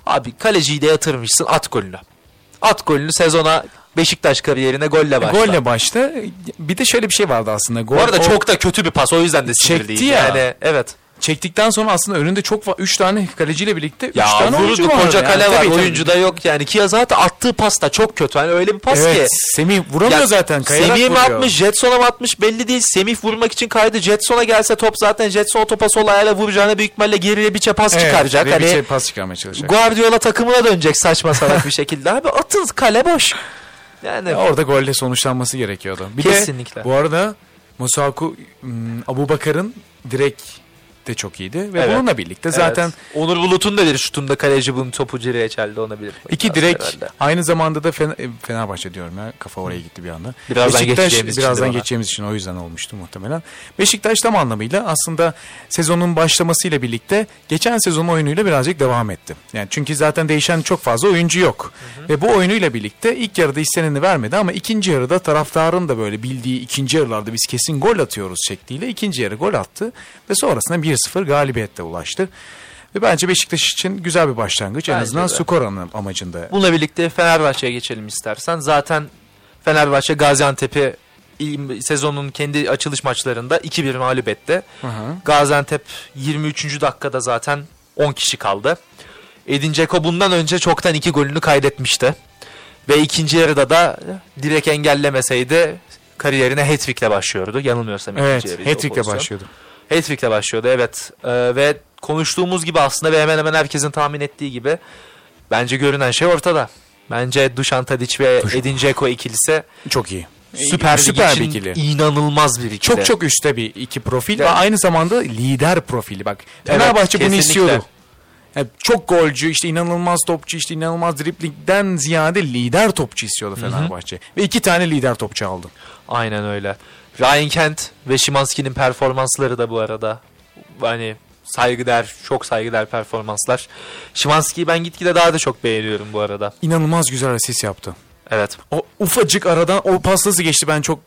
Abi kaleciyi de yatırmışsın at golünü. At golünü sezona Beşiktaş kariyerine golle başla. Golle başta. Bir de şöyle bir şey vardı aslında. Gol, Bu arada o çok da kötü bir pas o yüzden de sinirliydi. Çekti ya. Yani evet. çektikten sonra aslında önünde çok var. 3 tane kaleciyle birlikte 3 Ya tane oyuncu vurdu vardı. koca yani. kale var Tabii, tabii. oyuncu da yok yani. Ki zaten attığı pas da çok kötü. Hani öyle bir pas Evet. ki. Semih vuramıyor Ya zaten. Kayarak Semih mi atmış, Jetson'a mı atmış belli değil. Semih vurmak için kaydı. Jetson'a gelse top zaten Jetson o topa sol ayağıyla vuracağına büyük ihtimalle geriye bir pas Evet, çıkaracak. bir Hani şey pas çıkarmaya çalışacak. Guardiola takımına dönecek saçma salak bir şekilde. Abi atın kale boş. Yani Ya orada golle sonuçlanması gerekiyordu. Bir Kesinlikle. de bu arada Musaku Abu Bakar'ın direkt de çok iyiydi ve Evet. bununla birlikte zaten Evet. Onur Bulut'un da bir şutunda kaleci bunun topu direğe çeldi ona bilir. iki direkt Herhalde. aynı zamanda da Fener- Fenerbahçe diyorum ya kafa oraya gitti bir anda. Birazdan Beşiktaş geçeceğimiz için birazdan bana. geçeceğimiz için o yüzden olmuştu muhtemelen. Beşiktaş tam anlamıyla aslında sezonun başlamasıyla birlikte geçen sezon oyunuyla birazcık devam etti. Yani çünkü zaten değişen çok fazla oyuncu yok. Ve bu oyunuyla birlikte ilk yarıda isteneni vermedi ama ikinci yarıda taraftarın da böyle bildiği ikinci yarılarda biz kesin gol atıyoruz şekliyle ikinci yarı gol attı ve sonrasında 1-0 galibiyette ulaştı. Ve bence Beşiktaş için güzel bir başlangıç. en Bence azından de. skor amacında. Bununla birlikte Fenerbahçe'ye geçelim istersen. Zaten Fenerbahçe Gaziantep'i il- sezonun kendi açılış maçlarında 2-1 mağlup etti. Hı hı. Gaziantep 23. dakikada zaten 10 kişi kaldı. Edin Dzeko bundan önce çoktan iki golünü kaydetmişti. Ve ikinci yarıda da direkt engellemeseydi kariyerine hat-trick'le başlıyordu. Yanılmıyorsam Evet, ikinci yarıydı o hat-trick'le başlıyordu. Hat-trick'le başlıyordu evet. Ee, ve konuştuğumuz gibi aslında ve hemen hemen herkesin tahmin ettiği gibi bence görünen şey ortada. Bence Dušan Tadić ve Dušan. Edin Dzeko ikilisi Çok iyi. Süper, Süper bir ikili. inanılmaz bir ikili. Çok çok üstte bir iki profil ve Evet. aynı zamanda lider profili. Bak Evet, Fenerbahçe bunu istiyordu. Yani çok golcü, işte inanılmaz topçu, işte inanılmaz driplingden ziyade lider topçu istiyordu Fenerbahçe. Ve iki tane lider topçu aldı. Aynen öyle. Ryan Kent ve Szymanski'nin performansları da bu arada hani saygıdeğer, çok saygıdeğer performanslar. Szymanski'yi ben gitgide daha da çok beğeniyorum bu arada. İnanılmaz güzel asist yaptı. Evet. O ufacık aradan o pas nasıl geçti ben çok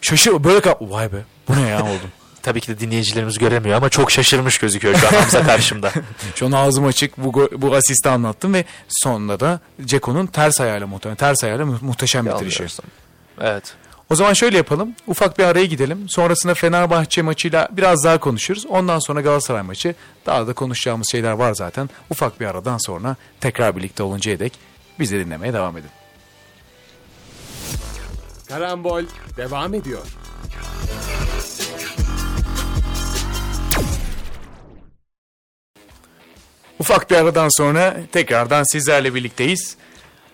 şaşır böyle kal vay be bu ne ya oldum. Tabii ki de dinleyicilerimiz göremiyor ama çok şaşırmış gözüküyor şu an Hamza karşımda. Şu an ağzım açık bu, go- bu asisti anlattım ve sonunda da Ceko'nun ters ayağıyla muhtemelen ters ayağıyla mu- muhteşem bitirişi. Evet. O zaman şöyle yapalım. Ufak bir araya gidelim. Sonrasında Fenerbahçe maçıyla biraz daha konuşuruz. Ondan sonra Galatasaray maçı. Daha da konuşacağımız şeyler var zaten. Ufak bir aradan sonra tekrar birlikte oluncaya dek bizi dinlemeye devam edin. Karambol devam ediyor. Ufak bir aradan sonra tekrardan sizlerle birlikteyiz.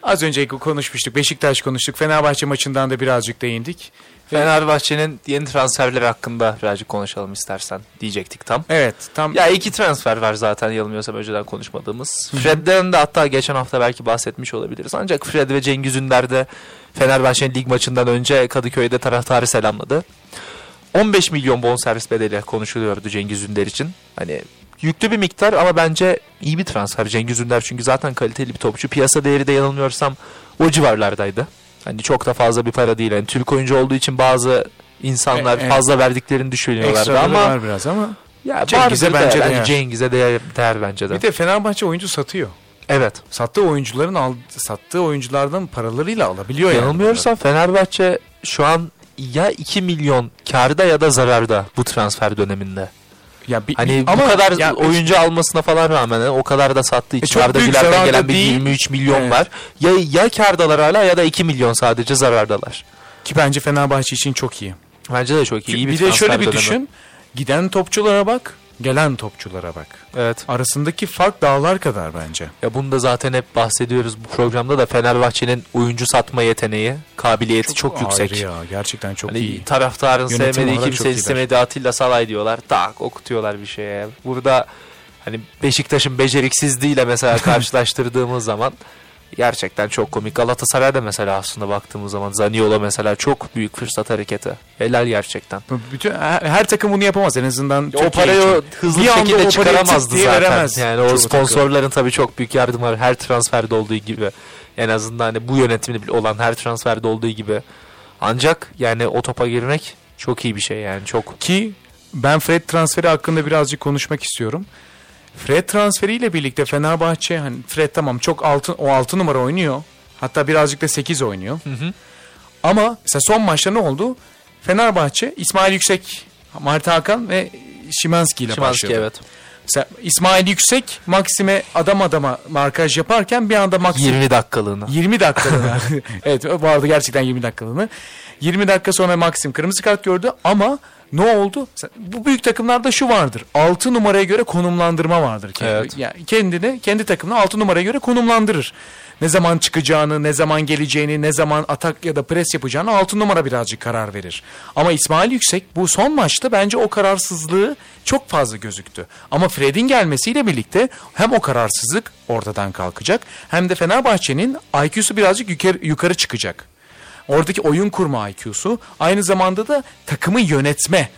Az önce konuşmuştuk. Beşiktaş konuştuk. Fenerbahçe maçından da birazcık değindik. Fenerbahçe'nin yeni transferleri hakkında birazcık konuşalım istersen diyecektik tam. Evet tam Ya iki transfer var zaten yanılmıyorsam önceden konuşmadığımız. Fred'den de hatta geçen hafta belki bahsetmiş olabiliriz. Ancak Fred ve Cengiz Ünder de Fenerbahçe'nin lig maçından önce Kadıköy'de taraftarı selamladı. 15 milyon bonservis bedeli konuşuluyordu Cengiz Ünder için. Hani yüklü bir miktar ama bence iyi bir transfer Cengiz Ünder çünkü zaten kaliteli bir topçu. Piyasa değeri de yanılmıyorsam o civarlardaydı. Hani çok da fazla bir para değil. Yani Türk oyuncu olduğu için bazı insanlar E, e, fazla verdiklerini düşünüyorlardı ama var biraz ama. ya Cengiz'e bence değer. Cengiz'e değer, değer bence de. Bir de Fenerbahçe oyuncu satıyor. evet. Sattığı oyuncuların al, sattığı oyunculardan paralarıyla alabiliyor yani. Yanılmıyorsam Fenerbahçe şu an ya 2 milyon karda ya da zararda bu transfer döneminde. Ya bir, Hani ama bu kadar ya- oyuncu almasına falan rağmen o kadar da sattığı için çok Arda Güler'den gelen bir değil. 23 milyon Evet. var. Ya ya kardalar hala ya da 2 milyon sadece zarardalar. ki bence Fenerbahçe için çok iyi. Bence de çok iyi. iyi bir, bir de şöyle bir dönemi. düşün. Giden topçulara bak, gelen topçulara bak. Evet. Arasındaki fark dağlar kadar bence. Ya bunu da zaten hep bahsediyoruz bu programda da Fenerbahçe'nin oyuncu satma yeteneği, kabiliyeti çok, yüksek. Ayrı ya gerçekten çok Hani iyi. taraftarın Yönetim sevmediği olarak çok kimse iyiler. istemediği Atilla Salay diyorlar. Tak okutuyorlar bir şeye. Burada hani Beşiktaş'ın beceriksizliğiyle mesela karşılaştırdığımız zaman gerçekten çok komik. Galatasaray'da mesela aslında baktığımız zaman Zaniolo mesela çok büyük fırsat hareketi. Helal gerçekten. Bütün her, her takım bunu yapamaz en azından. o parayı için. hızlı Bir şekilde çıkaramazdı zaten. veremez. Yani o sponsorların tabii çok büyük yardım var. Her transferde olduğu gibi. En azından hani bu yönetimde olan her transferde olduğu gibi. Ancak yani o topa girmek çok iyi bir şey yani çok. Ki ben Fred transferi hakkında birazcık konuşmak istiyorum. Fred transferiyle birlikte Fenerbahçe hani Fred tamam çok altın o 6 numara oynuyor. Hatta birazcık da 8 oynuyor. Ama mesela son maçta ne oldu? Fenerbahçe İsmail Yüksek, Mert Hakan ve Şimanski ile Şimanski başladı. evet. Mesela İsmail Yüksek Maksim'e adam adama markaj yaparken bir anda Maksim 20 dakikalığına. 20 dakikalığına. evet bu arada gerçekten 20 dakikalığına. 20 dakika sonra Maxim kırmızı kart gördü ama ne oldu? Bu büyük takımlarda şu vardır. 6 numaraya göre konumlandırma vardır. Evet. yani kendini, kendi takımını 6 numaraya göre konumlandırır. Ne zaman çıkacağını, ne zaman geleceğini, ne zaman atak ya da pres yapacağını 6 numara birazcık karar verir. Ama İsmail Yüksek bu son maçta bence o kararsızlığı çok fazla gözüktü. Ama Fred'in gelmesiyle birlikte hem o kararsızlık ortadan kalkacak hem de Fenerbahçe'nin IQ'su birazcık yukarı, yukarı çıkacak. Oradaki oyun kurma IQ'su aynı zamanda da takımı yönetme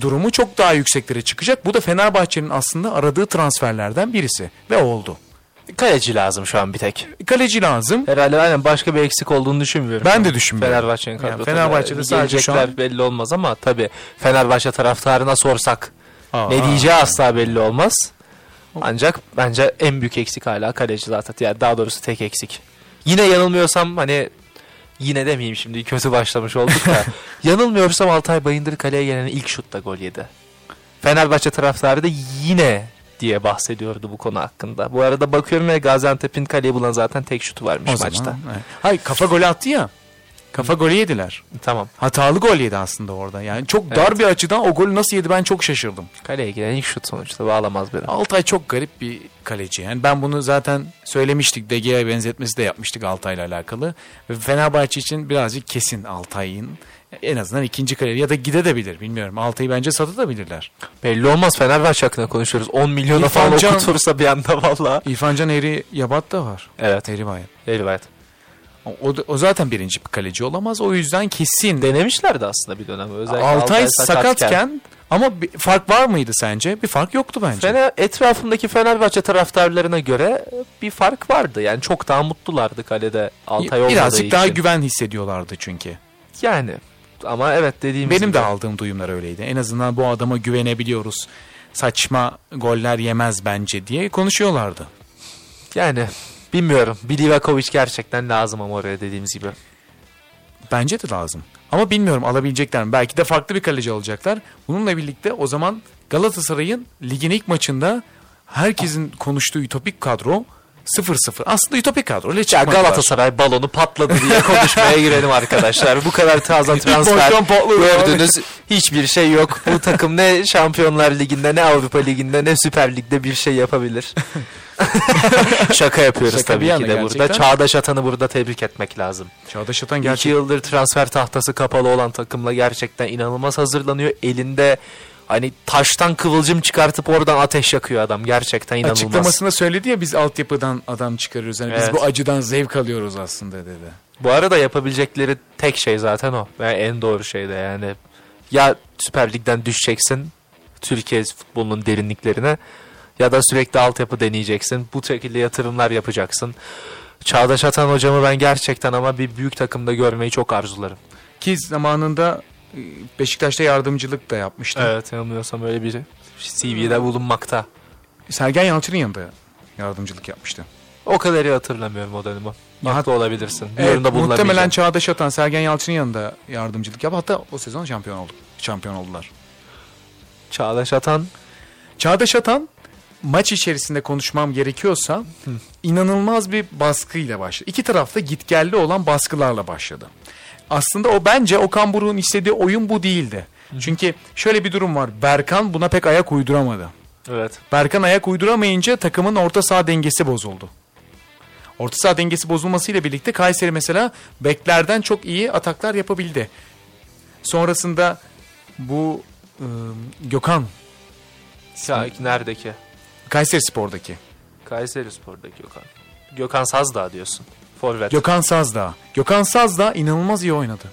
durumu çok daha yükseklere çıkacak. Bu da Fenerbahçe'nin aslında aradığı transferlerden birisi ve oldu. Kaleci lazım şu an bir tek. Kaleci lazım. Herhalde aynen başka bir eksik olduğunu düşünmüyorum. Ben de düşünmüyorum. Fenerbahçe'nin Yani kadrosu. Fenerbahçe'de sadece şu an- belli olmaz ama tabii Fenerbahçe taraftarına sorsak Aa, ne diyeceği asla belli olmaz. Ancak bence en büyük eksik hala kaleci zaten. Yani daha doğrusu tek eksik. Yine yanılmıyorsam hani yine demeyeyim şimdi kötü başlamış olduk da. yanılmıyorsam Altay Bayındır kaleye gelen ilk şutta gol yedi. Fenerbahçe taraftarı da yine diye bahsediyordu bu konu hakkında. Bu arada bakıyorum ve Gaziantep'in kaleye bulan zaten tek şutu varmış o maçta. zaman. evet. Hayır kafa golü attı ya. Kafa golü yediler. Tamam. Hatalı gol yedi aslında orada. Yani çok dar Evet. bir açıdan o golü nasıl yedi ben çok şaşırdım. Kaleye giren ilk şut sonuçta bağlamaz beni. Altay çok garip bir kaleci. Yani ben bunu zaten söylemiştik. DG'ye benzetmesi de yapmıştık Altay'la alakalı. Ve Fenerbahçe için birazcık kesin Altay'ın en azından ikinci kaleci ya da gidebilir bilmiyorum. Altay'ı bence satabilirler. Belli olmaz Fenerbahçe hakkında konuşuyoruz. 10 milyona İrfan falan Can- okutursa bir anda valla. İrfan Can Eri Yabat da var. Evet. Eri Bayat. Evet. O, o, o zaten birinci bir kaleci olamaz. O yüzden kesin. Denemişlerdi aslında bir dönem. Özellikle Altay sakatken. sakatken ama bir fark var mıydı sence? Bir fark yoktu bence. Fener, etrafındaki Fenerbahçe taraftarlarına göre bir fark vardı. Yani çok daha mutlulardı kalede Altay olmadığı Birazcık daha için. güven hissediyorlardı çünkü. Yani ama evet dediğimiz Benim gibi. de aldığım duyumlar öyleydi. En azından bu adama güvenebiliyoruz. Saçma goller yemez bence diye konuşuyorlardı. Yani bilmiyorum. Bilivakovic gerçekten lazım ama oraya dediğimiz gibi. Bence de lazım. Ama bilmiyorum alabilecekler mi? Belki de farklı bir kaleci alacaklar. Bununla birlikte o zaman Galatasaray'ın ligin ilk maçında herkesin konuştuğu ütopik kadro 0-0. Aslında ütopik kadro. Öyle Ya. Galatasaray balonu patladı diye konuşmaya girelim arkadaşlar. Bu kadar taze transfer gördünüz. Hiçbir şey yok. Bu takım ne Şampiyonlar Ligi'nde ne Avrupa Ligi'nde ne Süper Lig'de bir şey yapabilir. Şaka yapıyoruz Şaka tabii ki de burada. gerçekten. Çağdaş Atan'ı burada tebrik etmek lazım. Çağdaş Atan İki gerçekten yıldır transfer tahtası kapalı olan takımla gerçekten inanılmaz hazırlanıyor. Elinde hani taştan kıvılcım çıkartıp oradan ateş yakıyor adam. Gerçekten inanılmaz. açıklamasında söyledi ya biz altyapıdan adam çıkarıyoruz. Yani Evet. biz bu acıdan zevk alıyoruz aslında dedi. Bu arada yapabilecekleri tek şey zaten o. Ve en doğru şey de yani. Ya Süper Lig'den düşeceksin Türkiye futbolunun derinliklerine ya da sürekli altyapı deneyeceksin. Bu şekilde yatırımlar yapacaksın. Çağdaş Atan hocamı ben gerçekten ama bir büyük takımda görmeyi çok arzularım. Ki zamanında e, Beşiktaş'ta yardımcılık da yapmıştı. Evet yanılmıyorsam öyle bir CV'de bulunmakta. Sergen Yalçın'ın yanında yardımcılık yapmıştı. O kadar iyi hatırlamıyorum o dönemi. Haklı olabilirsin. Bir Evet, muhtemelen. Çağdaş Atan Sergen Yalçın'ın yanında yardımcılık yaptı. Hatta o sezon şampiyon olduk. Şampiyon oldular. Çağdaş Atan Çağdaş Atan maç içerisinde konuşmam gerekiyorsa inanılmaz bir baskıyla başladı. İki tarafta gitgelli olan baskılarla başladı. Aslında o bence Okan Buruk'un istediği oyun bu değildi. Çünkü şöyle bir durum var. Berkan buna pek ayak uyduramadı. evet. Berkan ayak uyduramayınca takımın orta saha dengesi bozuldu. Orta saha dengesi bozulmasıyla birlikte Kayseri mesela beklerden çok iyi ataklar yapabildi. Sonrasında bu ıı, Gökhan Ya, neredeki? Kayseri Spor'daki Kayseri Spor'daki Gökhan. Gökhan Sazdağ diyorsun. Forvet. Gökhan Sazdağ. Gökhan Sazdağ inanılmaz iyi oynadı.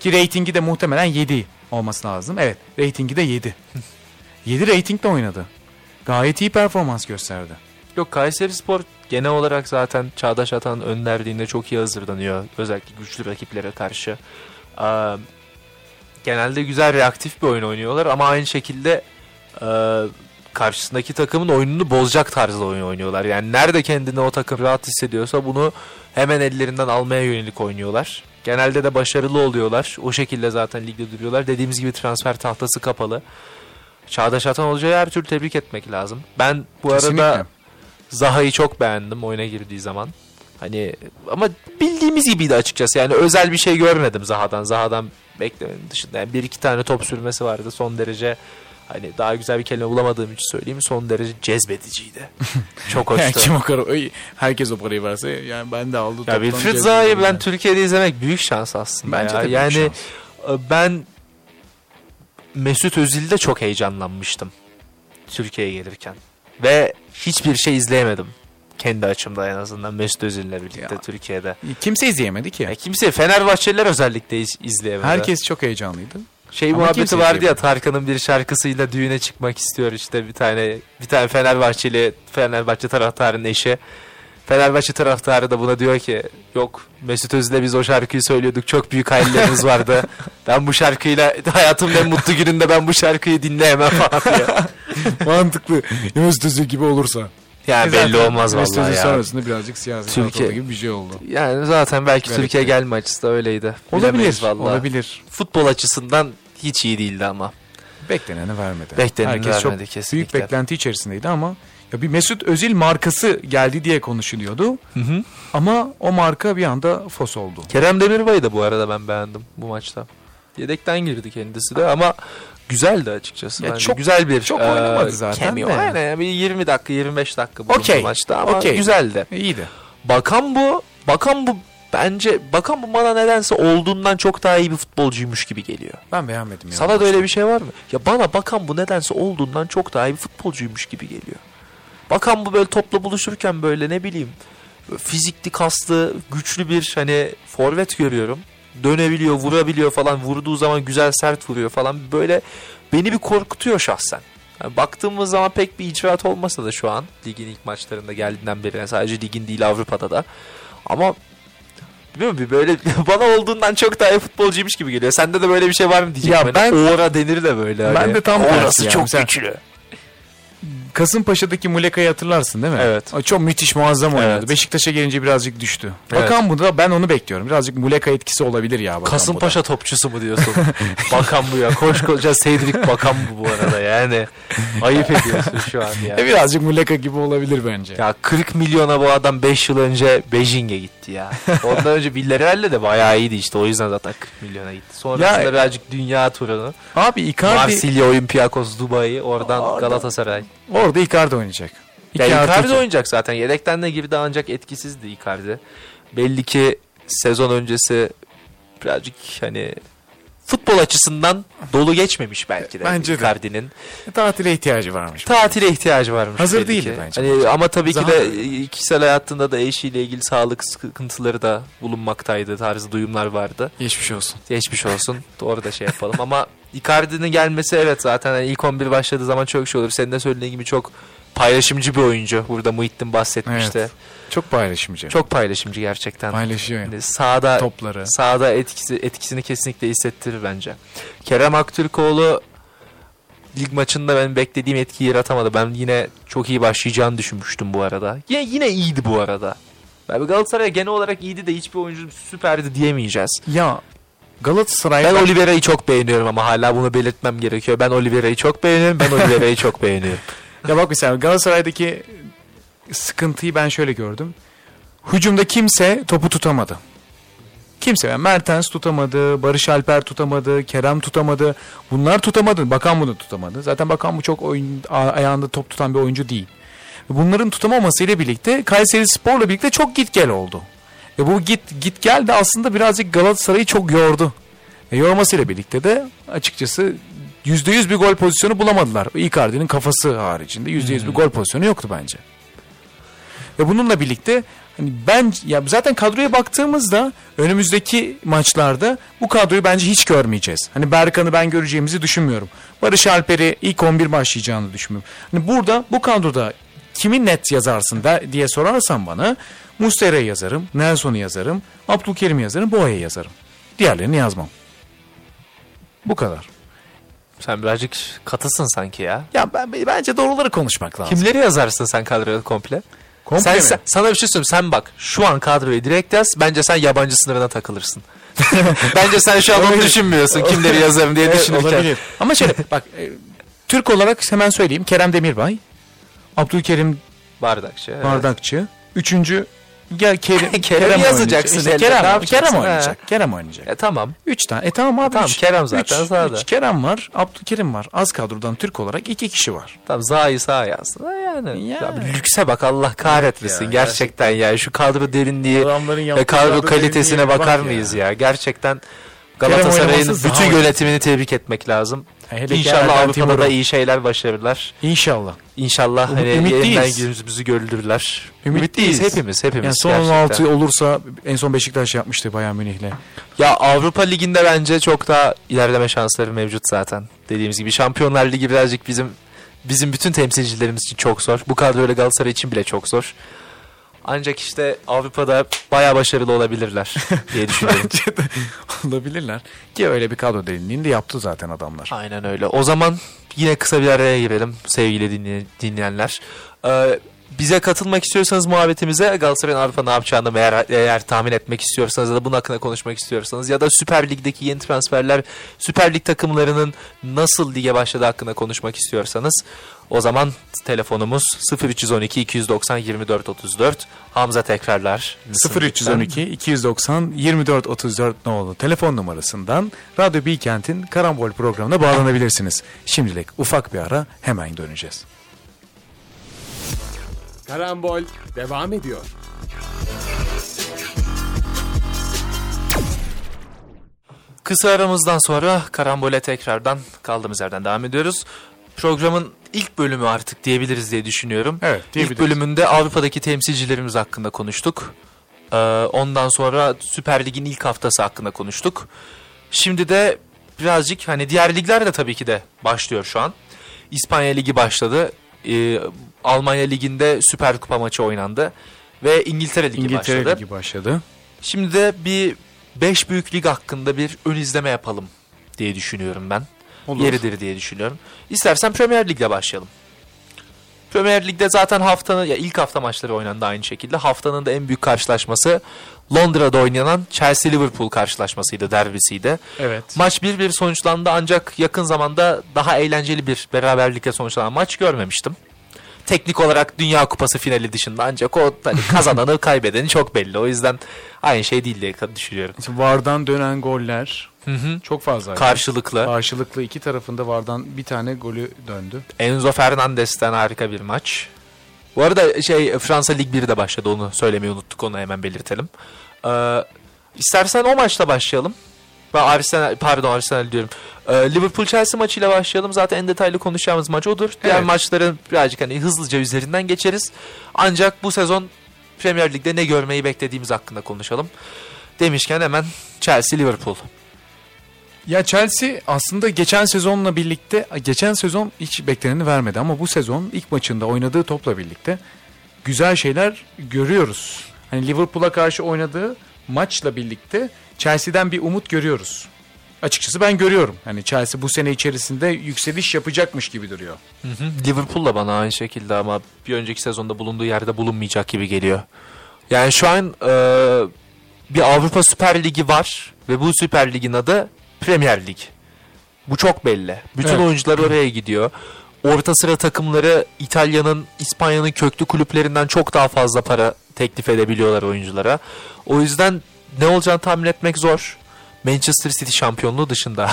Ki reytingi de muhtemelen 7 olması lazım. Evet reytingi de 7. 7 reytingle oynadı. Gayet iyi performans gösterdi. Yok Kayseri Spor genel olarak zaten Çağdaş Atan önderliğinde çok iyi hazırlanıyor. Özellikle güçlü rakiplere karşı. Ee, genelde güzel reaktif bir oyun oynuyorlar ama aynı şekilde e, karşısındaki takımın oyununu bozacak tarzda oyun oynuyorlar. Yani nerede kendini o takım rahat hissediyorsa bunu hemen ellerinden almaya yönelik oynuyorlar. Genelde de başarılı oluyorlar. O şekilde zaten ligde duruyorlar. Dediğimiz gibi transfer tahtası kapalı. Çağdaş Atan Hoca'yı her türlü tebrik etmek lazım. Ben bu Kesinlikle. arada Zaha'yı çok beğendim oyuna girdiği zaman. Hani ama bildiğimiz gibiydi açıkçası. Yani özel bir şey görmedim Zaha'dan. Zaha'dan beklemenin dışında. Yani bir iki tane top sürmesi vardı. Son derece hani daha güzel bir kelime bulamadığım için söyleyeyim. Son derece cezbediciydi. çok Yani hoştu. kim o kadar herkes o parayı verse yani ben de aldı. Ya Wilfried Zaha'yı yani. ben Türkiye'de izlemek büyük şans aslında. Bence ya. de büyük yani şans. e, ben Mesut Özil'de çok heyecanlanmıştım. Türkiye'ye gelirken. Ve hiçbir şey izleyemedim. Kendi açımda en azından Mesut Özil'le birlikte Ya. Türkiye'de. Kimse izleyemedi ki. Ya kimse Fenerbahçeliler özellikle iz- izleyemedi. Herkes çok heyecanlıydı. Şey ama muhabbeti vardı ya izleyemedi. Tarkan'ın bir şarkısıyla düğüne çıkmak istiyor işte bir tane bir tane Fenerbahçeli Fenerbahçe taraftarının eşi. Fenerbahçe taraftarı da buna diyor ki yok Mesut Özil'le biz o şarkıyı söylüyorduk çok büyük hayallerimiz vardı. ben bu şarkıyla hayatımın en mutlu gününde ben bu şarkıyı dinleyemem falan diyor. Mantıklı. Mesut Özil gibi olursa. Yani E belli olmaz vallahi ya. sonrasında birazcık siyasi Türkiye- gibi bir şey oldu. Yani zaten belki Türkiye gelme açısı da öyleydi. Olabilir. Bilemeyiz vallahi. Olabilir. Futbol açısından hiç iyi değildi ama. Bekleneni vermedi. Bekleneni Herkes çok vermedi kesinlikle. büyük beklenti içerisindeydi ama ya bir Mesut Özil markası geldi diye konuşuluyordu. Ama o marka bir anda fos oldu. Kerem Demirbay'ı da bu arada ben beğendim bu maçta. Yedekten girdi kendisi de ama güzeldi açıkçası. Ya Bence çok- güzel bir çok oynamadı zaten cameo. bir 20 dakika 25 dakika bulundu Okey. maçta ama Okey. güzeldi. E, iyiydi. Bakan bu Bakan bu bence Bakan bu bana nedense olduğundan çok daha iyi bir futbolcuymuş gibi geliyor. Ben beğenmedim ya. Sana da öyle bir şey var mı? Ya bana Bakan bu nedense olduğundan çok daha iyi bir futbolcuymuş gibi geliyor. Bakan bu böyle topla buluşurken böyle ne bileyim fizikli kaslı güçlü bir hani forvet görüyorum. Dönebiliyor vurabiliyor falan vurduğu zaman güzel sert vuruyor falan böyle beni bir korkutuyor şahsen. Yani baktığımız zaman pek bir icraat olmasa da şu an ligin ilk maçlarında geldiğinden beri yani sadece ligin değil Avrupa'da da ama Bilmiyorum bir böyle bana olduğundan çok daha iyi futbolcuymuş gibi geliyor. Sende de böyle bir şey var mı diyeceğim. Ya ben ben- Aura denir de böyle. Ben hani. de tam Aurası yani. çok güçlü. Kasımpaşa'daki Muleka'yı hatırlarsın değil mi? Evet. O çok müthiş muazzam oynadı. Evet. Beşiktaş'a gelince birazcık düştü. Evet. Bakan bu da ben onu bekliyorum. Birazcık Muleka etkisi olabilir ya. Bakan Kasımpaşa topçusu mu diyorsun? bakan bu ya. Koşkoca Cedric Bakan bu bu arada yani. Ayıp ediyorsun şu an ya. E, birazcık Muleka gibi olabilir bence. Ya 40 milyona bu adam 5 yıl önce Beijing'e gitti ya. Ondan önce Villarreal'le de bayağı iyiydi işte. O yüzden zaten 40 milyona gitti. Sonrasında Ya- birazcık dünya turunu. Abi Icardi Marsilya, Olympiakos, Dubai, oradan Orada. Galatasaray. Orada Icardi oynayacak. Ya Icardi oynayacak zaten. Yedekten de girdi ancak etkisizdi Icardi. Belli ki sezon öncesi birazcık hani futbol açısından dolu geçmemiş belki de Bence de. Icardi'nin. Tatile ihtiyacı varmış. Tatile ihtiyacı varmış. Hazır ki. bence. Hani ama tabii ki Zaha- de kişisel hayatında da eşiyle ilgili sağlık sıkıntıları da bulunmaktaydı. Tarzı duyumlar vardı. Geçmiş olsun. Geçmiş olsun. Doğru da şey yapalım ama Icardi'nin gelmesi evet zaten hani ilk 11 başladığı zaman çok şey olur. Senin de söylediğin gibi çok paylaşımcı bir oyuncu. Burada Muhittin bahsetmişti. Evet. Çok paylaşımcı. Çok paylaşımcı gerçekten. paylaşıyor. yani. Sahada Topları. sahada etkisi etkisini kesinlikle hissettirir bence. Kerem Aktürkoğlu lig maçında ben beklediğim etkiyi yaratamadı. Ben yine çok iyi başlayacağını düşünmüştüm bu arada. Yine yine iyiydi bu arada. Galatasaray genel olarak iyiydi de hiçbir oyuncu süperdi diyemeyeceğiz. Ya Galatasaray'da Ben Oliveira'yı çok beğeniyorum ama hala bunu belirtmem gerekiyor. Ben Oliveira'yı çok beğeniyorum. Ben Oliveira'yı çok beğeniyorum. Ya bak mesela Galatasaray'daki sıkıntıyı ben şöyle gördüm. Hücumda kimse topu tutamadı. Kimse. Yani Mertens tutamadı, Barış Alper tutamadı, Kerem tutamadı. Bunlar tutamadı. Bakan bunu tutamadı. Zaten Bakan bu çok oyun, ayağında top tutan bir oyuncu değil. Bunların tutamamasıyla birlikte Kayseri Spor'la birlikte çok git gel oldu. Ve bu git git gel de aslında birazcık Galatasaray'ı çok yordu. E, yormasıyla birlikte de açıkçası %100 bir gol pozisyonu bulamadılar. Icardi'nin kafası haricinde %100 bir gol pozisyonu yoktu bence. Ve bununla birlikte hani ben ya zaten kadroya baktığımızda önümüzdeki maçlarda bu kadroyu bence hiç görmeyeceğiz. Hani Berkan'ı ben göreceğimizi düşünmüyorum. Barış Alper'i ilk 11 başlayacağını düşünmüyorum. Hani burada bu kadroda kimi net yazarsın da diye sorarsan bana Mustera'yı yazarım, Nelson'u yazarım, Abdülkerim'i yazarım, Boğa'yı yazarım. Diğerlerini yazmam. Bu kadar. Sen birazcık katısın sanki ya. Ya ben bence doğruları konuşmak lazım. Kimleri yazarsın sen kadroya komple? Komple sen, mi? sen- sana bir şey söyleyeyim. Sen bak şu an kadroyu direkt yaz. Bence sen yabancı sınırına takılırsın. bence sen şu an onu düşünmüyorsun. Kimleri yazarım diye Evet, düşünürken. olabilir. Ama şöyle bak e, Türk olarak hemen söyleyeyim. Kerem Demirbay, Abdülkerim Bardakçı. evet. Bardakçı. Üçüncü gel Kerim, Kerem oynayacak. yazacaksın İşte Kerem, ne yapacaksın? Kerem oynayacak. Kerem oynayacak. E, tamam. Üç tane. E tamam abi. Tamam, üç. Kerem zaten Üç, sahada. üç. Kerem var, Abdülkerim var. Az kadrodan Türk olarak iki kişi var. Tamam Zaha'yı sağa yazsın. Yani. Ya. Ya. bir lükse bak Allah kahretmesin. ya, gerçekten ya. Şu kadro derinliği ve kadro kalitesine bakar mıyız ya? Gerçekten Galatasaray'ın bütün yönetimini tebrik etmek lazım. Hele İnşallah Avrupa'da Timur'u. da iyi şeyler başarırlar. İnşallah. İnşallah Umut- hani yeniden yüzümüzü güldürürler. Ümitliyiz. Ümitliyiz hepimiz hepimiz. Yani son gerçekten. 16 olursa en son Beşiktaş yapmıştı Bayern Münih'le. Ya Avrupa Ligi'nde bence çok daha ilerleme şansları mevcut zaten. Dediğimiz gibi Şampiyonlar Ligi birazcık bizim bizim bütün temsilcilerimiz için çok zor. Bu kadroyla Galatasaray için bile çok zor. Ancak işte Avrupa'da bayağı başarılı olabilirler diye düşünüyorum. Olabilirler. Ki öyle bir kadro derinliğini de yaptı zaten adamlar. Aynen öyle. O zaman yine kısa bir araya girelim sevgili dinley- dinleyenler. Ee, bize katılmak istiyorsanız muhabbetimize Galatasaray'ın Avrupa ne yapacağını eğer, eğer tahmin etmek istiyorsanız ya da bunun hakkında konuşmak istiyorsanız ya da Süper Lig'deki yeni transferler Süper Lig takımlarının nasıl lige başladığı hakkında konuşmak istiyorsanız o zaman telefonumuz 0312 290 24 34 Hamza tekrarlar. 0312 290 24 34 nolu telefon numarasından Radyo Bilkent'in Karambol programına bağlanabilirsiniz. Şimdilik ufak bir ara hemen döneceğiz. Karambol devam ediyor. Kısa aramızdan sonra Karambol'e tekrardan kaldığımız yerden devam ediyoruz. Programın ilk bölümü artık diyebiliriz diye düşünüyorum. Evet, İlk diyebiliriz. bölümünde Avrupa'daki temsilcilerimiz hakkında konuştuk. Ee, ondan sonra Süper Lig'in ilk haftası hakkında konuştuk. Şimdi de birazcık hani diğer ligler de tabii ki de başlıyor şu an. İspanya Ligi başladı. Ee, Almanya Ligi'nde Süper Kupa maçı oynandı. Ve İngiltere Ligi İngiltere başladı. Ligi başladı. Şimdi de bir 5 büyük lig hakkında bir ön izleme yapalım diye düşünüyorum ben. Olur. Yeridir diye düşünüyorum. İstersen Premier Lig'le başlayalım. Premier Lig'de zaten haftanın ya ilk hafta maçları oynandı aynı şekilde. Haftanın da en büyük karşılaşması Londra'da oynanan Chelsea Liverpool karşılaşmasıydı, derbisiydi. Evet. Maç 1-1 sonuçlandı ancak yakın zamanda daha eğlenceli bir beraberlikle sonuçlanan maç görmemiştim. Teknik olarak Dünya Kupası finali dışında ancak o hani kazananı kaybedeni çok belli. O yüzden aynı şey değil diye düşünüyorum. Vardan dönen goller Hı hı. çok fazla. Karşılıklı. Karşılıklı iki tarafında Vardan bir tane golü döndü. Enzo Fernandes'ten harika bir maç. Bu arada şey Fransa Lig 1 de başladı onu söylemeyi unuttuk onu hemen belirtelim. Ee, istersen o maçla başlayalım. Ben Arsenal pardon Arsenal diyorum. Ee, Liverpool Chelsea maçıyla başlayalım. Zaten en detaylı konuşacağımız maç odur. Diğer Evet. maçların birazcık hani hızlıca üzerinden geçeriz. Ancak bu sezon Premier Lig'de ne görmeyi beklediğimiz hakkında konuşalım. Demişken hemen Chelsea Liverpool. Ya Chelsea aslında geçen sezonla birlikte geçen sezon hiç bekleneni vermedi ama bu sezon ilk maçında oynadığı topla birlikte güzel şeyler görüyoruz. Hani Liverpool'a karşı oynadığı maçla birlikte Chelsea'den bir umut görüyoruz. Açıkçası ben görüyorum. Hani Chelsea bu sene içerisinde yükseliş yapacakmış gibi duruyor. Liverpool da bana aynı şekilde ama bir önceki sezonda bulunduğu yerde bulunmayacak gibi geliyor. Yani şu an e, bir Avrupa Süper Ligi var ve bu Süper Lig'in adı Premier Lig. Bu çok belli. Bütün Evet. oyuncular oraya gidiyor. Orta sıra takımları İtalya'nın, İspanya'nın köklü kulüplerinden çok daha fazla para teklif edebiliyorlar oyunculara. O yüzden ne olacağını tahmin etmek zor. Manchester City şampiyonluğu dışında.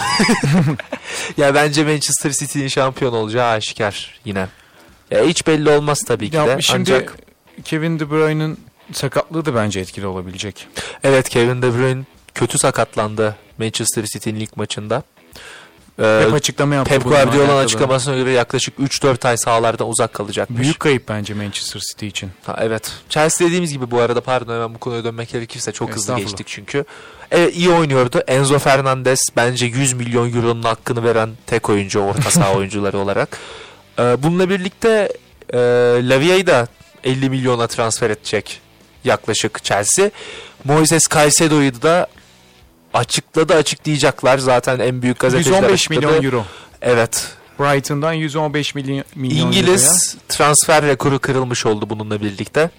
ya bence Manchester City'nin şampiyon olacağı aşikar yine. Ya hiç belli olmaz tabii ki Ya de. şimdi Ancak Kevin De Bruyne'ın sakatlığı da bence etkili olabilecek. evet Kevin De Bruyne kötü sakatlandı Manchester City'nin ilk maçında. Ee, Hep açıklama yaptı. Pep Guardiola'nın açıklamasına göre yaklaşık 3-4 ay sahalardan uzak kalacakmış. Büyük kayıp bence Manchester City için. Ha, evet. Chelsea dediğimiz gibi bu arada pardon hemen bu konuya dönmek gerekirse çok hızlı geçtik çünkü. Evet iyi oynuyordu. Enzo Fernandez bence 100 milyon euronun hakkını veren tek oyuncu orta saha oyuncuları olarak. Ee, bununla birlikte e, Lavia'yı da 50 milyona transfer edecek yaklaşık Chelsea. Moises Caicedo'yu da açıkladı açıklayacaklar. Zaten en büyük gazeteciler 115 açıkladı. milyon euro. Evet. Brighton'dan 115 milyon, milyon euroya. İngiliz transfer rekoru kırılmış oldu bununla birlikte.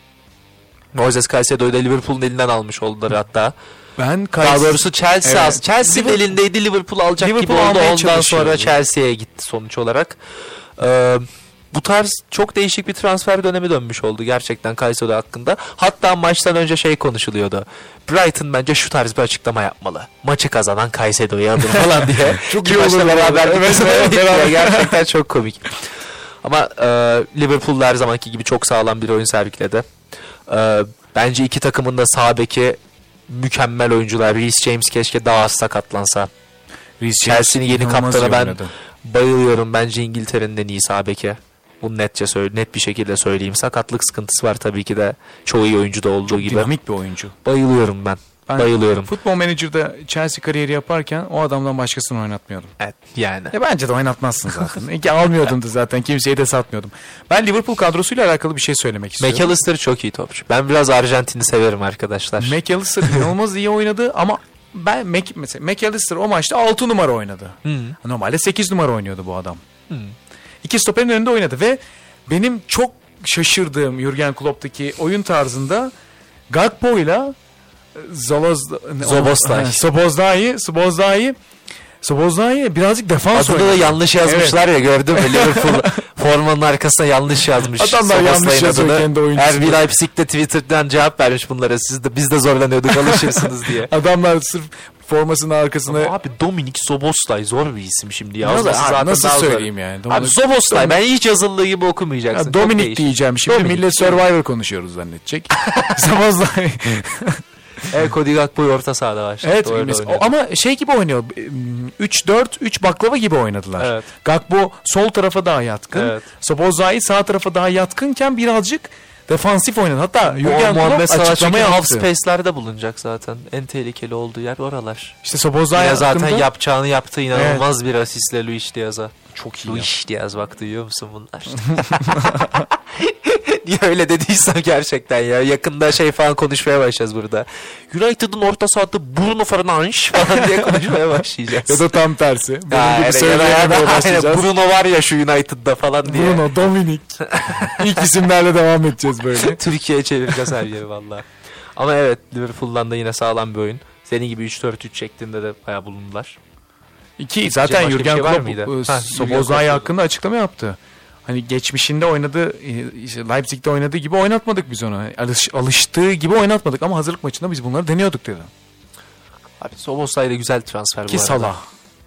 Moises Caicedo'yu da Liverpool'un elinden almış oldular hatta. Ben Daha Kays- doğrusu Chelsea Evet. Chelsea'nin Liverpool- elindeydi Liverpool alacak Liverpool gibi oldu. Ondan sonra Chelsea'ye gitti sonuç olarak. Ee, bu tarz çok değişik bir transfer dönemi dönmüş oldu gerçekten Caicedo hakkında. Hatta maçtan önce şey konuşuluyordu. Brighton bence şu tarz bir açıklama yapmalı. Maçı kazanan Caicedo'yu alır falan diye. Çok iyi olur beraber Evet, evet, beraber. gerçekten çok komik. Ama e, Liverpool her zamanki gibi çok sağlam bir oyun sergiledi. E, bence iki takımın da sağ beki mükemmel oyuncular. Reece James keşke daha az sakatlansa. Chelsea'nin yeni kaptanı ben oynadı. bayılıyorum. Bence İngiltere'nin en iyi sağ beki. Bunu netçe söyle, net bir şekilde söyleyeyim. Sakatlık sıkıntısı var tabii ki de. Çoğu iyi oyuncuda olduğu gibi. Dinamik bir oyuncu. Bayılıyorum ben. Ben Bayılıyorum. Futbol Manager'da Chelsea kariyeri yaparken o adamdan başkasını oynatmıyordum. Evet yani. E bence de oynatmazsın zaten. İki almıyordum da zaten kimseye de satmıyordum. Ben Liverpool kadrosuyla alakalı bir şey söylemek istiyorum. McAllister çok iyi topçu. Ben biraz Arjantin'i severim arkadaşlar. McAllister inanılmaz iyi oynadı ama ben Mac, mesela McAllister o maçta 6 numara oynadı. Hı. Normalde 8 numara oynuyordu bu adam. Hı. İki stoperin önünde oynadı ve benim çok şaşırdığım Jurgen Klopp'taki oyun tarzında Gakpo ile Zaloz Zoboslay. Sobozdai, Sobozdai Sobozdai birazcık defans Adını da oynadı. yanlış yazmışlar ya gördün mü Liverpool formanın arkasına yanlış yazmış. Adamlar yanlış yazıyor kendi oyuncusuna. RB Leipzig'te Twitter'dan cevap vermiş bunlara. Siz de biz de zorlanıyorduk alışırsınız diye. Adamlar sırf formasının arkasına Abi Dominik Soboslay zor bir isim şimdi ya. Nasıl- zaten nasıl daha zor. söyleyeyim yani? Abi Dominik- Soboslay Dominik- ben hiç yazıldığı gibi okumayacaksın. Ya Dominik diyeceğim. Şimdi Dominik. millet Survivor konuşuyoruz zannedecek. Sobozdai. Evet Cody Gakpo orta sahada başladı. Evet ama şey gibi oynuyor. 3-4-3 baklava gibi oynadılar. Evet. Gakpo sol tarafa daha yatkın. Evet. Sobozai sağ tarafa daha yatkınken birazcık defansif oynadı. Hatta Jurgen Klopp Salah açıklama çünkü half space'lerde bulunacak zaten. En tehlikeli olduğu yer oralar. İşte Sobozai Yine zaten hakkında yapacağını yaptı inanılmaz bir asistle Luis Diaz'a. çok iyi. Luis Diaz bak duyuyor musun bunlar? Niye öyle dediysem gerçekten ya. Yakında şey falan konuşmaya başlayacağız burada. United'ın orta sahada Bruno Fernandes falan diye konuşmaya başlayacağız. Ya da tam tersi. Bunun Ya, gibi ya da- başlayacağız. aynen, Bruno var ya şu United'da falan diye. Bruno, Dominik. İlk isimlerle devam edeceğiz böyle. Türkiye'ye çevireceğiz her yeri valla. Ama evet Liverpool'dan da yine sağlam bir oyun. Senin gibi 3-4-3 şeklinde de bayağı bulundular. İki zaten Jurgen şey var Klopp e, Klopp hakkında açıklama yaptı. Hani geçmişinde oynadığı, işte Leipzig'te oynadığı gibi oynatmadık biz onu. Alış, alıştığı gibi oynatmadık ama hazırlık maçında biz bunları deniyorduk dedi. Abi Soboslay da güzel transfer bu Ki arada. Salah.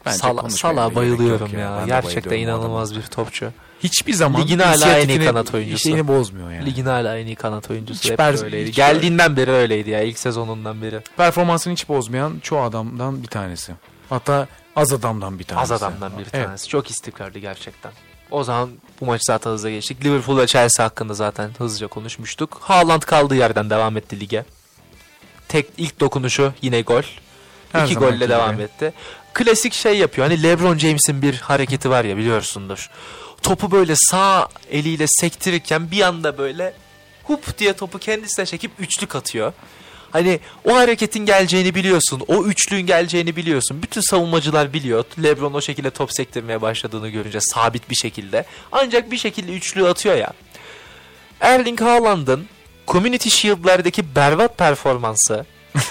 Bence Sala, Sala bayılıyorum ya. De Gerçekten inanılmaz bir topçu. Hiçbir zaman Ligin hala en iyi kanat oyuncusu. Şeyini bozmuyor yani. Ligin hala en iyi kanat oyuncusu. Hiç Hep per- öyleydi. hiç Geldiğinden beri öyleydi ya. ilk sezonundan beri. Performansını hiç bozmayan çoğu adamdan bir tanesi. Hatta az adamdan bir tanesi. Az adamdan bir Evet. tanesi. Çok istikrarlı gerçekten. O zaman bu maçı zaten hızla geçtik. Liverpool ve Chelsea hakkında zaten hızlıca konuşmuştuk. Haaland kaldığı yerden devam etti lige. Tek ilk dokunuşu yine gol. Her İki golle devam gibi. etti. Klasik şey yapıyor. Hani LeBron James'in bir hareketi var ya biliyorsundur. Topu böyle sağ eliyle sektirirken bir anda böyle hup diye topu kendisine çekip üçlük atıyor. Hani o hareketin geleceğini biliyorsun. O üçlüğün geleceğini biliyorsun. Bütün savunmacılar biliyor. LeBron o şekilde top sektirmeye başladığını görünce sabit bir şekilde. Ancak bir şekilde üçlüğü atıyor ya. Erling Haaland'ın Community Shield'lerdeki berbat performansı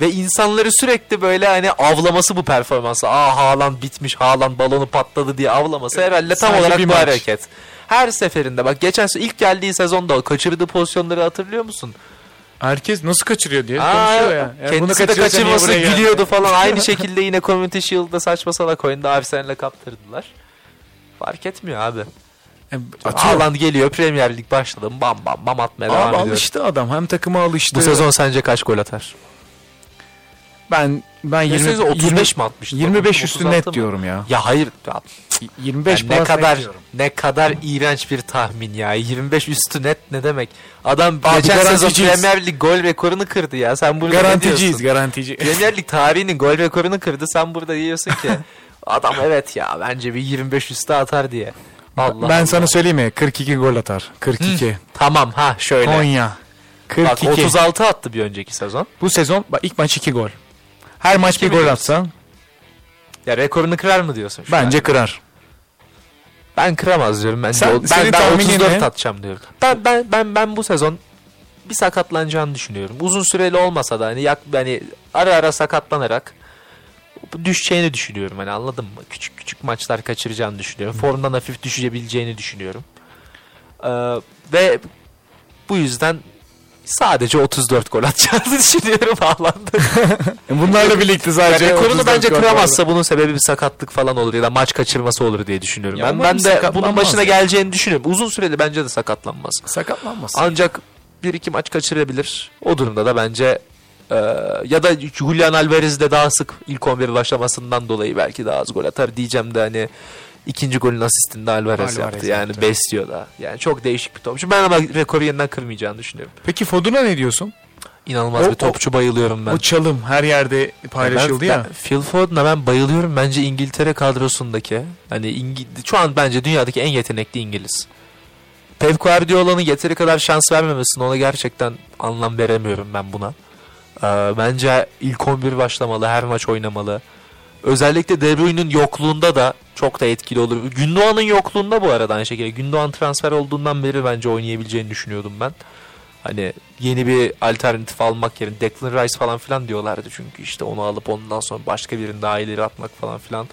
ve insanları sürekli böyle hani avlaması bu performansı. Aa Haaland bitmiş, Haaland balonu patladı diye avlaması herhalde tam Sadece olarak bir bu maç. hareket. Her seferinde bak geçen ilk geldiği sezonda kaçırdığı pozisyonları hatırlıyor musun? Herkes nasıl kaçırıyor diye Aa, konuşuyor ya. Yani kendisi de kaçırması gülüyordu falan. Aynı şekilde yine Community Shield'da saçma salak oyunda Arsenal'le kaptırdılar. Fark etmiyor abi. E, Atıyor. Haaland geliyor Premier Lig başladı. Bam bam bam atmaya devam ediyor. alıştı adam. Hem takıma alıştı. Bu sezon sence kaç gol atar? Ben ben 20, Geçen sezon 35 20 mi atmıştı? 25 üstü 36 net mı? diyorum ya. Ya hayır. Ya, 25 yani ne kadar diyorum. ne kadar iğrenç bir tahmin ya. 25 üstü net ne demek? Adam Abi geçen sezon. Premier Lig gol rekorunu kırdı ya. Sen burada Garanticiyiz garantici. Premier Lig tarihinin gol rekorunu kırdı. Sen burada diyorsun ki adam evet ya bence bir 25 üstü atar diye. Allah ben Allah. sana söyleyeyim mi? 42 gol atar. 42. Tamam ha şöyle. Konya. Bak 42. 36 attı bir önceki sezon. Bu sezon bak ilk maç 2 gol. Her maç bir gol atsa Ya rekorunu kırar mı diyorsun şu bence an? kırar. Ben kıramaz diyorum. Ben, Sen- o- ben, ben tahminin 34 ne? atacağım diyorum. Ben, ben, ben, ben bu sezon bir sakatlanacağını düşünüyorum. Uzun süreli olmasa da hani, yak, hani ara ara sakatlanarak düşeceğini düşünüyorum. Hani anladın mı? Küçük küçük maçlar kaçıracağını düşünüyorum. Formdan hafif düşebileceğini düşünüyorum. Ee, ve bu yüzden sadece 34 gol atacağını düşünüyorum Haaland'ın. Bunlarla birlikte Yani sadece rekorunu 34 bence kıramazsa bunun sebebi bir sakatlık falan olur ya da maç kaçırması olur diye düşünüyorum. Ya ben ben de bunun başına ya. geleceğini düşünüyorum. Uzun süreli bence de sakatlanmaz. Sakatlanmaz. Ancak bir iki maç kaçırabilir. O durumda da bence e, ya da Julian Alvarez de daha sık ilk 11 başlamasından dolayı belki daha az gol atar diyeceğim de hani ikinci golün asistini de Alvarez, Alvarez yaptı. Yani yaptı. besliyor da. Yani çok değişik bir topçu. Ben ama rekoru yeniden kırmayacağını düşünüyorum. Peki Fodun'a ne diyorsun? İnanılmaz O- bir topçu bayılıyorum ben. O çalım her yerde paylaşıldı Ben- ya. ben Phil Foden'a ben bayılıyorum. Bence İngiltere kadrosundaki hani İngi- şu an bence dünyadaki en yetenekli İngiliz. Pep Guardiola'nın yeteri kadar şans vermemesine ona gerçekten anlam veremiyorum ben buna. Ee, bence ilk 11 başlamalı, her maç oynamalı. Özellikle De Bruyne'nin yokluğunda da çok da etkili olur. Gündoğan'ın yokluğunda bu arada aynı şekilde. Gündoğan transfer olduğundan beri bence oynayabileceğini düşünüyordum ben. Hani yeni bir alternatif almak yerine Declan Rice falan filan diyorlardı çünkü işte onu alıp ondan sonra başka birini daha ileri atmak falan filan.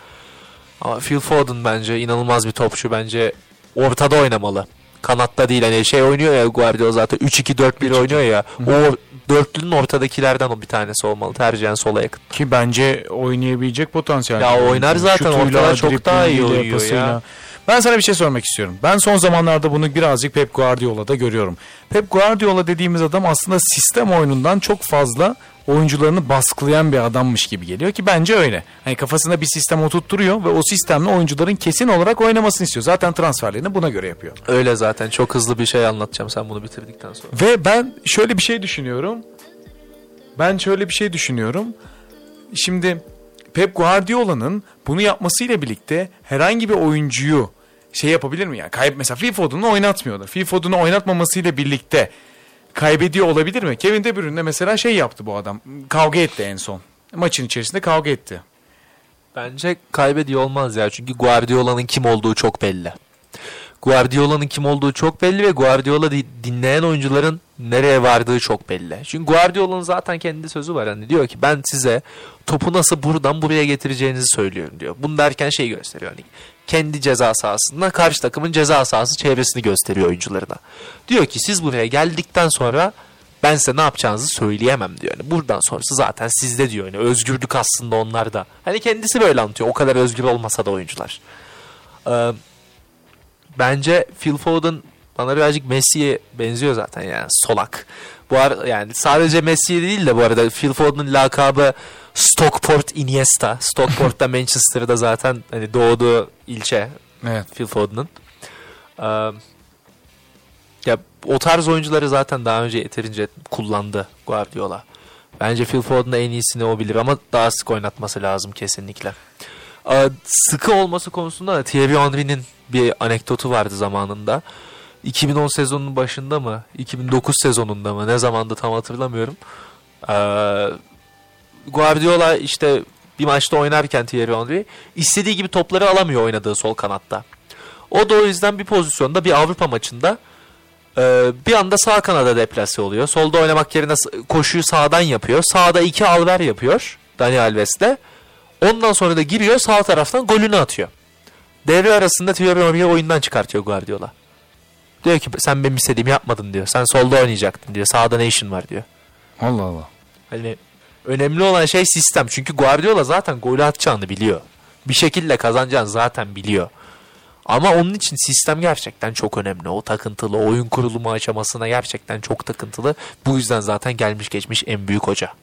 Ama Phil Foden bence inanılmaz bir topçu bence ortada oynamalı. Kanatta değil hani şey oynuyor ya Guardiola zaten 3-2-4-1 oynuyor ya. O dörtlünün ortadakilerden o bir tanesi olmalı. Tercihen sola yakın. Ki bence oynayabilecek potansiyel. Ya oynar zaten, Şutuyla, ortada çok daha iyi oynuyor pasıyla. ya. Ben sana bir şey sormak istiyorum. Ben son zamanlarda bunu birazcık Pep Guardiola'da görüyorum. Pep Guardiola dediğimiz adam aslında sistem oyunundan çok fazla oyuncularını baskılayan bir adammış gibi geliyor ki bence öyle. Hani kafasında bir sistem oturtturuyor ve o sistemle oyuncuların kesin olarak oynamasını istiyor. Zaten transferlerini buna göre yapıyor. Öyle zaten çok hızlı bir şey anlatacağım sen bunu bitirdikten sonra. Ve ben şöyle bir şey düşünüyorum. Ben şöyle bir şey düşünüyorum. Şimdi Pep Guardiola'nın bunu yapmasıyla birlikte herhangi bir oyuncuyu şey yapabilir mi? Yani kayıp mesela oynatmıyorlar. Phil Foden'ı oynatmamasıyla birlikte kaybediyor olabilir mi? Kevin De Bruyne mesela şey yaptı bu adam. Kavga etti en son. Maçın içerisinde kavga etti. Bence kaybediyor olmaz ya. Çünkü Guardiola'nın kim olduğu çok belli. Guardiola'nın kim olduğu çok belli ve Guardiola di- dinleyen oyuncuların nereye vardığı çok belli. Çünkü Guardiola'nın zaten kendi sözü var. Hani diyor ki ben size topu nasıl buradan buraya getireceğinizi söylüyorum diyor. Bunu derken şey gösteriyor. Hani kendi ceza sahasında karşı takımın ceza sahası çevresini gösteriyor oyuncularına. Diyor ki siz buraya geldikten sonra Ben size ne yapacağınızı söyleyemem diyor. Yani buradan sonrası zaten sizde diyor. Yani özgürlük aslında onlarda. Hani kendisi böyle anlatıyor. O kadar özgür olmasa da oyuncular. Ee, bence Phil Foden bana birazcık Messi'ye benziyor zaten yani solak. Bu ar yani sadece Messi değil de bu arada Phil Foden'ın lakabı Stockport Iniesta. Stockport'ta Manchester'da zaten hani doğduğu ilçe Evet. Phil Foden'ın. Ee, ya o tarz oyuncuları zaten daha önce yeterince kullandı Guardiola. Bence Phil Foden'da en iyisini o bilir ama daha sık oynatması lazım kesinlikle. Ee, sıkı olması konusunda da Thierry Henry'nin bir anekdotu vardı zamanında. 2010 sezonunun başında mı? 2009 sezonunda mı? Ne zamandı tam hatırlamıyorum. Ee, Guardiola işte bir maçta oynarken Thierry Henry istediği gibi topları alamıyor oynadığı sol kanatta. O da o yüzden bir pozisyonda bir Avrupa maçında e, bir anda sağ kanada deplase oluyor. Solda oynamak yerine koşuyu sağdan yapıyor. Sağda iki alver yapıyor Dani Alves'le. Ondan sonra da giriyor sağ taraftan golünü atıyor. Devre arasında Thierry Henry'i oyundan çıkartıyor Guardiola. Diyor ki sen benim istediğimi yapmadın diyor. Sen solda oynayacaktın diyor. Sağda ne işin var diyor. Allah Allah. Hani önemli olan şey sistem. Çünkü Guardiola zaten golü atacağını biliyor. Bir şekilde kazanacağını zaten biliyor. Ama onun için sistem gerçekten çok önemli. O takıntılı, oyun kurulumu aşamasına gerçekten çok takıntılı. Bu yüzden zaten gelmiş geçmiş en büyük hoca.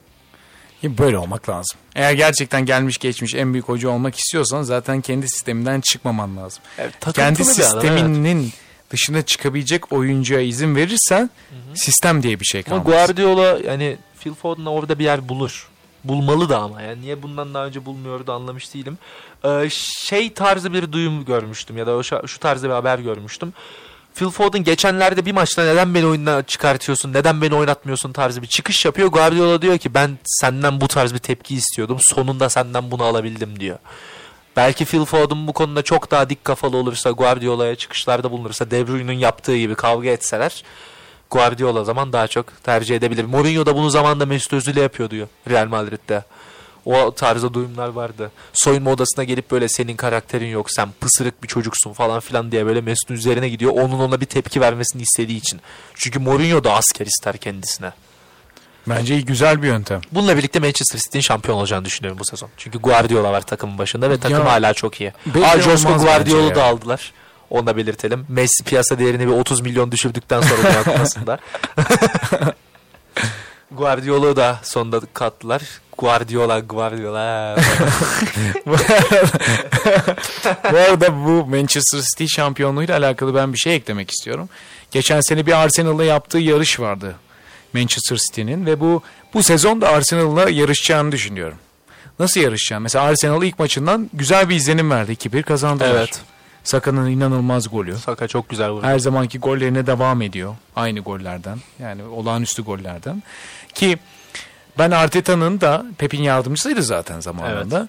Böyle olmak lazım. Eğer gerçekten gelmiş geçmiş en büyük hoca olmak istiyorsan zaten kendi sisteminden çıkmaman lazım. Evet, kendi sisteminin dışına çıkabilecek oyuncuya izin verirsen sistem diye bir şey Ama kalmaz. Guardiola yani Phil Foden orada bir yer bulur. Bulmalı da ama yani niye bundan daha önce bulmuyordu anlamış değilim. Ee, şey tarzı bir duyum görmüştüm ya da şu, şu tarzda bir haber görmüştüm. Phil Foden geçenlerde bir maçta neden beni oyundan çıkartıyorsun, neden beni oynatmıyorsun tarzı bir çıkış yapıyor. Guardiola diyor ki ben senden bu tarz bir tepki istiyordum. Sonunda senden bunu alabildim diyor. Belki Phil Foden bu konuda çok daha dik kafalı olursa, Guardiola'ya çıkışlarda bulunursa, De Bruyne'nin yaptığı gibi kavga etseler Guardiola zaman daha çok tercih edebilir. Mourinho da bunu zamanında Mesut Özil'e yapıyor diyor Real Madrid'de. O tarzda duyumlar vardı. Soyunma odasına gelip böyle senin karakterin yok sen pısırık bir çocuksun falan filan diye böyle Mesut'un üzerine gidiyor. Onun ona bir tepki vermesini istediği için. Çünkü Mourinho da asker ister kendisine. Bence iyi, güzel bir yöntem. Bununla birlikte Manchester City'nin şampiyon olacağını düşünüyorum bu sezon. Çünkü Guardiola var takımın başında ve takım Ya, hala çok iyi. Aa, olmaz Guardiola'yı da aldılar. Onu da belirtelim. Messi piyasa değerini bir 30 milyon düşürdükten sonra Dünya Kupası'nda. Guardiola'yı da sonunda kattılar. Guardiola, Guardiola. bu arada bu Manchester City şampiyonluğuyla alakalı ben bir şey eklemek istiyorum. Geçen sene bir Arsenal'la yaptığı yarış vardı Manchester City'nin ve bu bu sezon da Arsenal'la yarışacağını düşünüyorum. Nasıl yarışacağını? Mesela Arsenal ilk maçından güzel bir izlenim verdi. 2-1 kazandılar. evet. Saka'nın inanılmaz golü. Saka çok güzel vurdu. Her zamanki gollerine devam ediyor. Aynı gollerden. Yani olağanüstü gollerden. Ki ben Arteta'nın da Pep'in yardımcısıydı zaten zamanında.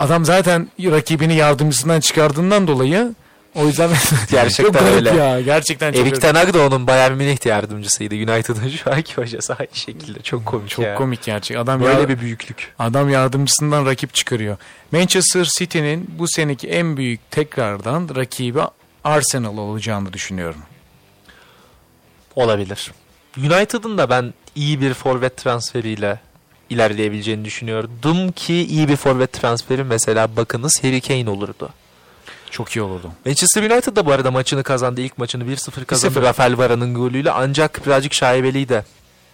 Adam zaten rakibini yardımcısından çıkardığından dolayı o yüzden Gerçekten çok öyle. ya. Gerçekten çok, Erik Ten Hag da onun Bayern Münih yardımcısıydı. United'ın şu anki hocası aynı şekilde. Çok komik çok ya. komik gerçek. Adam Böyle ya- bir büyüklük. Adam yardımcısından rakip çıkarıyor. Manchester City'nin bu seneki en büyük tekrardan rakibi Arsenal olacağını düşünüyorum. Olabilir. United'ın da ben iyi bir forvet transferiyle ilerleyebileceğini düşünüyordum ki iyi bir forvet transferi mesela bakınız Harry Kane olurdu. Çok iyi olurdu. Manchester United da bu arada maçını kazandı. İlk maçını 1-0 kazandı 1-0. Rafael Varane'ın golüyle ancak birazcık şaibeliydi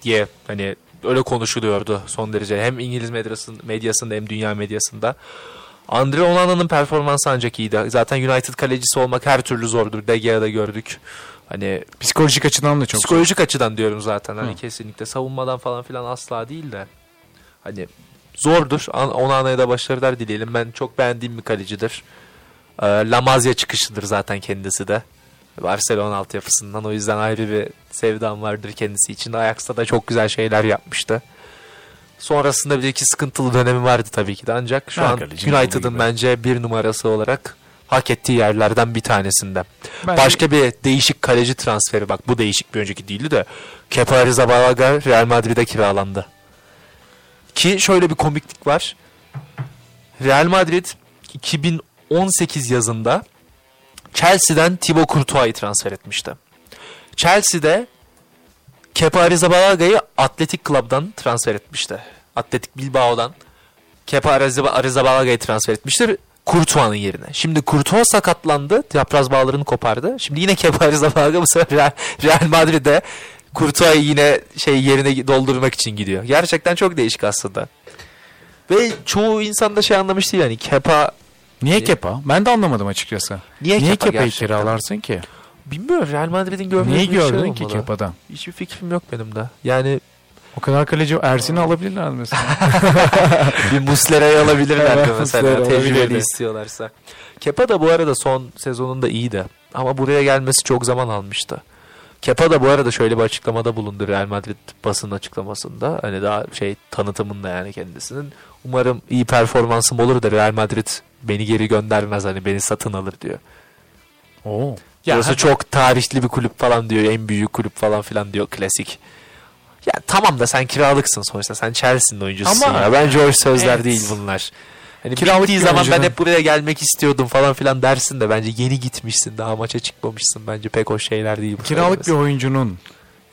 diye hani öyle konuşuluyordu son derece. Hem İngiliz medyasında, medyasında hem dünya medyasında. Andre Onana'nın performansı ancak iyiydi. Zaten United kalecisi olmak her türlü zordur. De Gea'da gördük. Hani Psikolojik açıdan da çok zor. Psikolojik açıdan diyorum zaten. Hani Hı. kesinlikle savunmadan falan filan asla değil de. Hani zordur. An- Onana'ya da başarılar dileyelim. Ben çok beğendiğim bir kalecidir. Ee, Lamazya çıkışıdır zaten kendisi de. Barcelona altyapısından. O yüzden ayrı bir sevdam vardır kendisi için. Ajax'ta da çok güzel şeyler yapmıştı. Sonrasında bir iki sıkıntılı dönemi vardı tabii ki de. Ancak şu Her an United'ın bence bir numarası olarak hak ettiği yerlerden bir tanesinde. Bence- Başka bir değişik kaleci transferi bak bu değişik bir önceki değildi de Kepa Arrizabalaga Real Madrid'e kiralandı. Ki şöyle bir komiklik var. Real Madrid 2018 yazında Chelsea'den Thibaut Courtois'ı transfer etmişti. Chelsea'de Kepa Arrizabalaga Atletik Club'dan transfer etmişti. Atletik Bilbao'dan Kepa Arrizab- Arrizabalaga'yı transfer etmiştir. Courtois'ın yerine. Şimdi Courtois sakatlandı. Yapraz bağlarını kopardı. Şimdi yine Kepa Arrizabalaga bu sefer Real, Real Madrid'e Courtois'ı yine şey yerine doldurmak için gidiyor. Gerçekten çok değişik aslında. Ve çoğu insan da şey anlamış değil yani Kepa Niye Niye? Kepa? Ben de anlamadım açıkçası. Niye Niye Kepa Kepa'yı gerçekten? kiralarsın ki? bilmiyorum Real Madrid'in görmediği Neyi bir şey gördün ki olmalı. Kepa'dan? Hiçbir fikrim yok benim de. Yani O kadar kaleci Ersin'i alabilirler mesela. bir Muslera'yı alabilirler de mesela Muslera tecrübeli istiyorlarsa. Kepa da bu arada son sezonunda iyiydi. Ama buraya gelmesi çok zaman almıştı. Kepa da bu arada şöyle bir açıklamada bulundu Real Madrid basın açıklamasında. Hani daha şey tanıtımında yani kendisinin. Umarım iyi performansım olur da Real Madrid beni geri göndermez hani beni satın alır diyor. Oo. Burası çok tarihli bir kulüp falan diyor. En büyük kulüp falan filan diyor klasik. Ya tamam da sen kiralıksın sonuçta. Sen Chelsea'nin oyuncususun Ama- ya. Bence hoş sözler Evet. değil bunlar. Hani Kiralık bittiği zaman ben hep buraya gelmek istiyordum falan filan dersin de bence yeni gitmişsin. Daha maça çıkmamışsın. Bence pek hoş şeyler değil. Kiralık bir oyuncunun,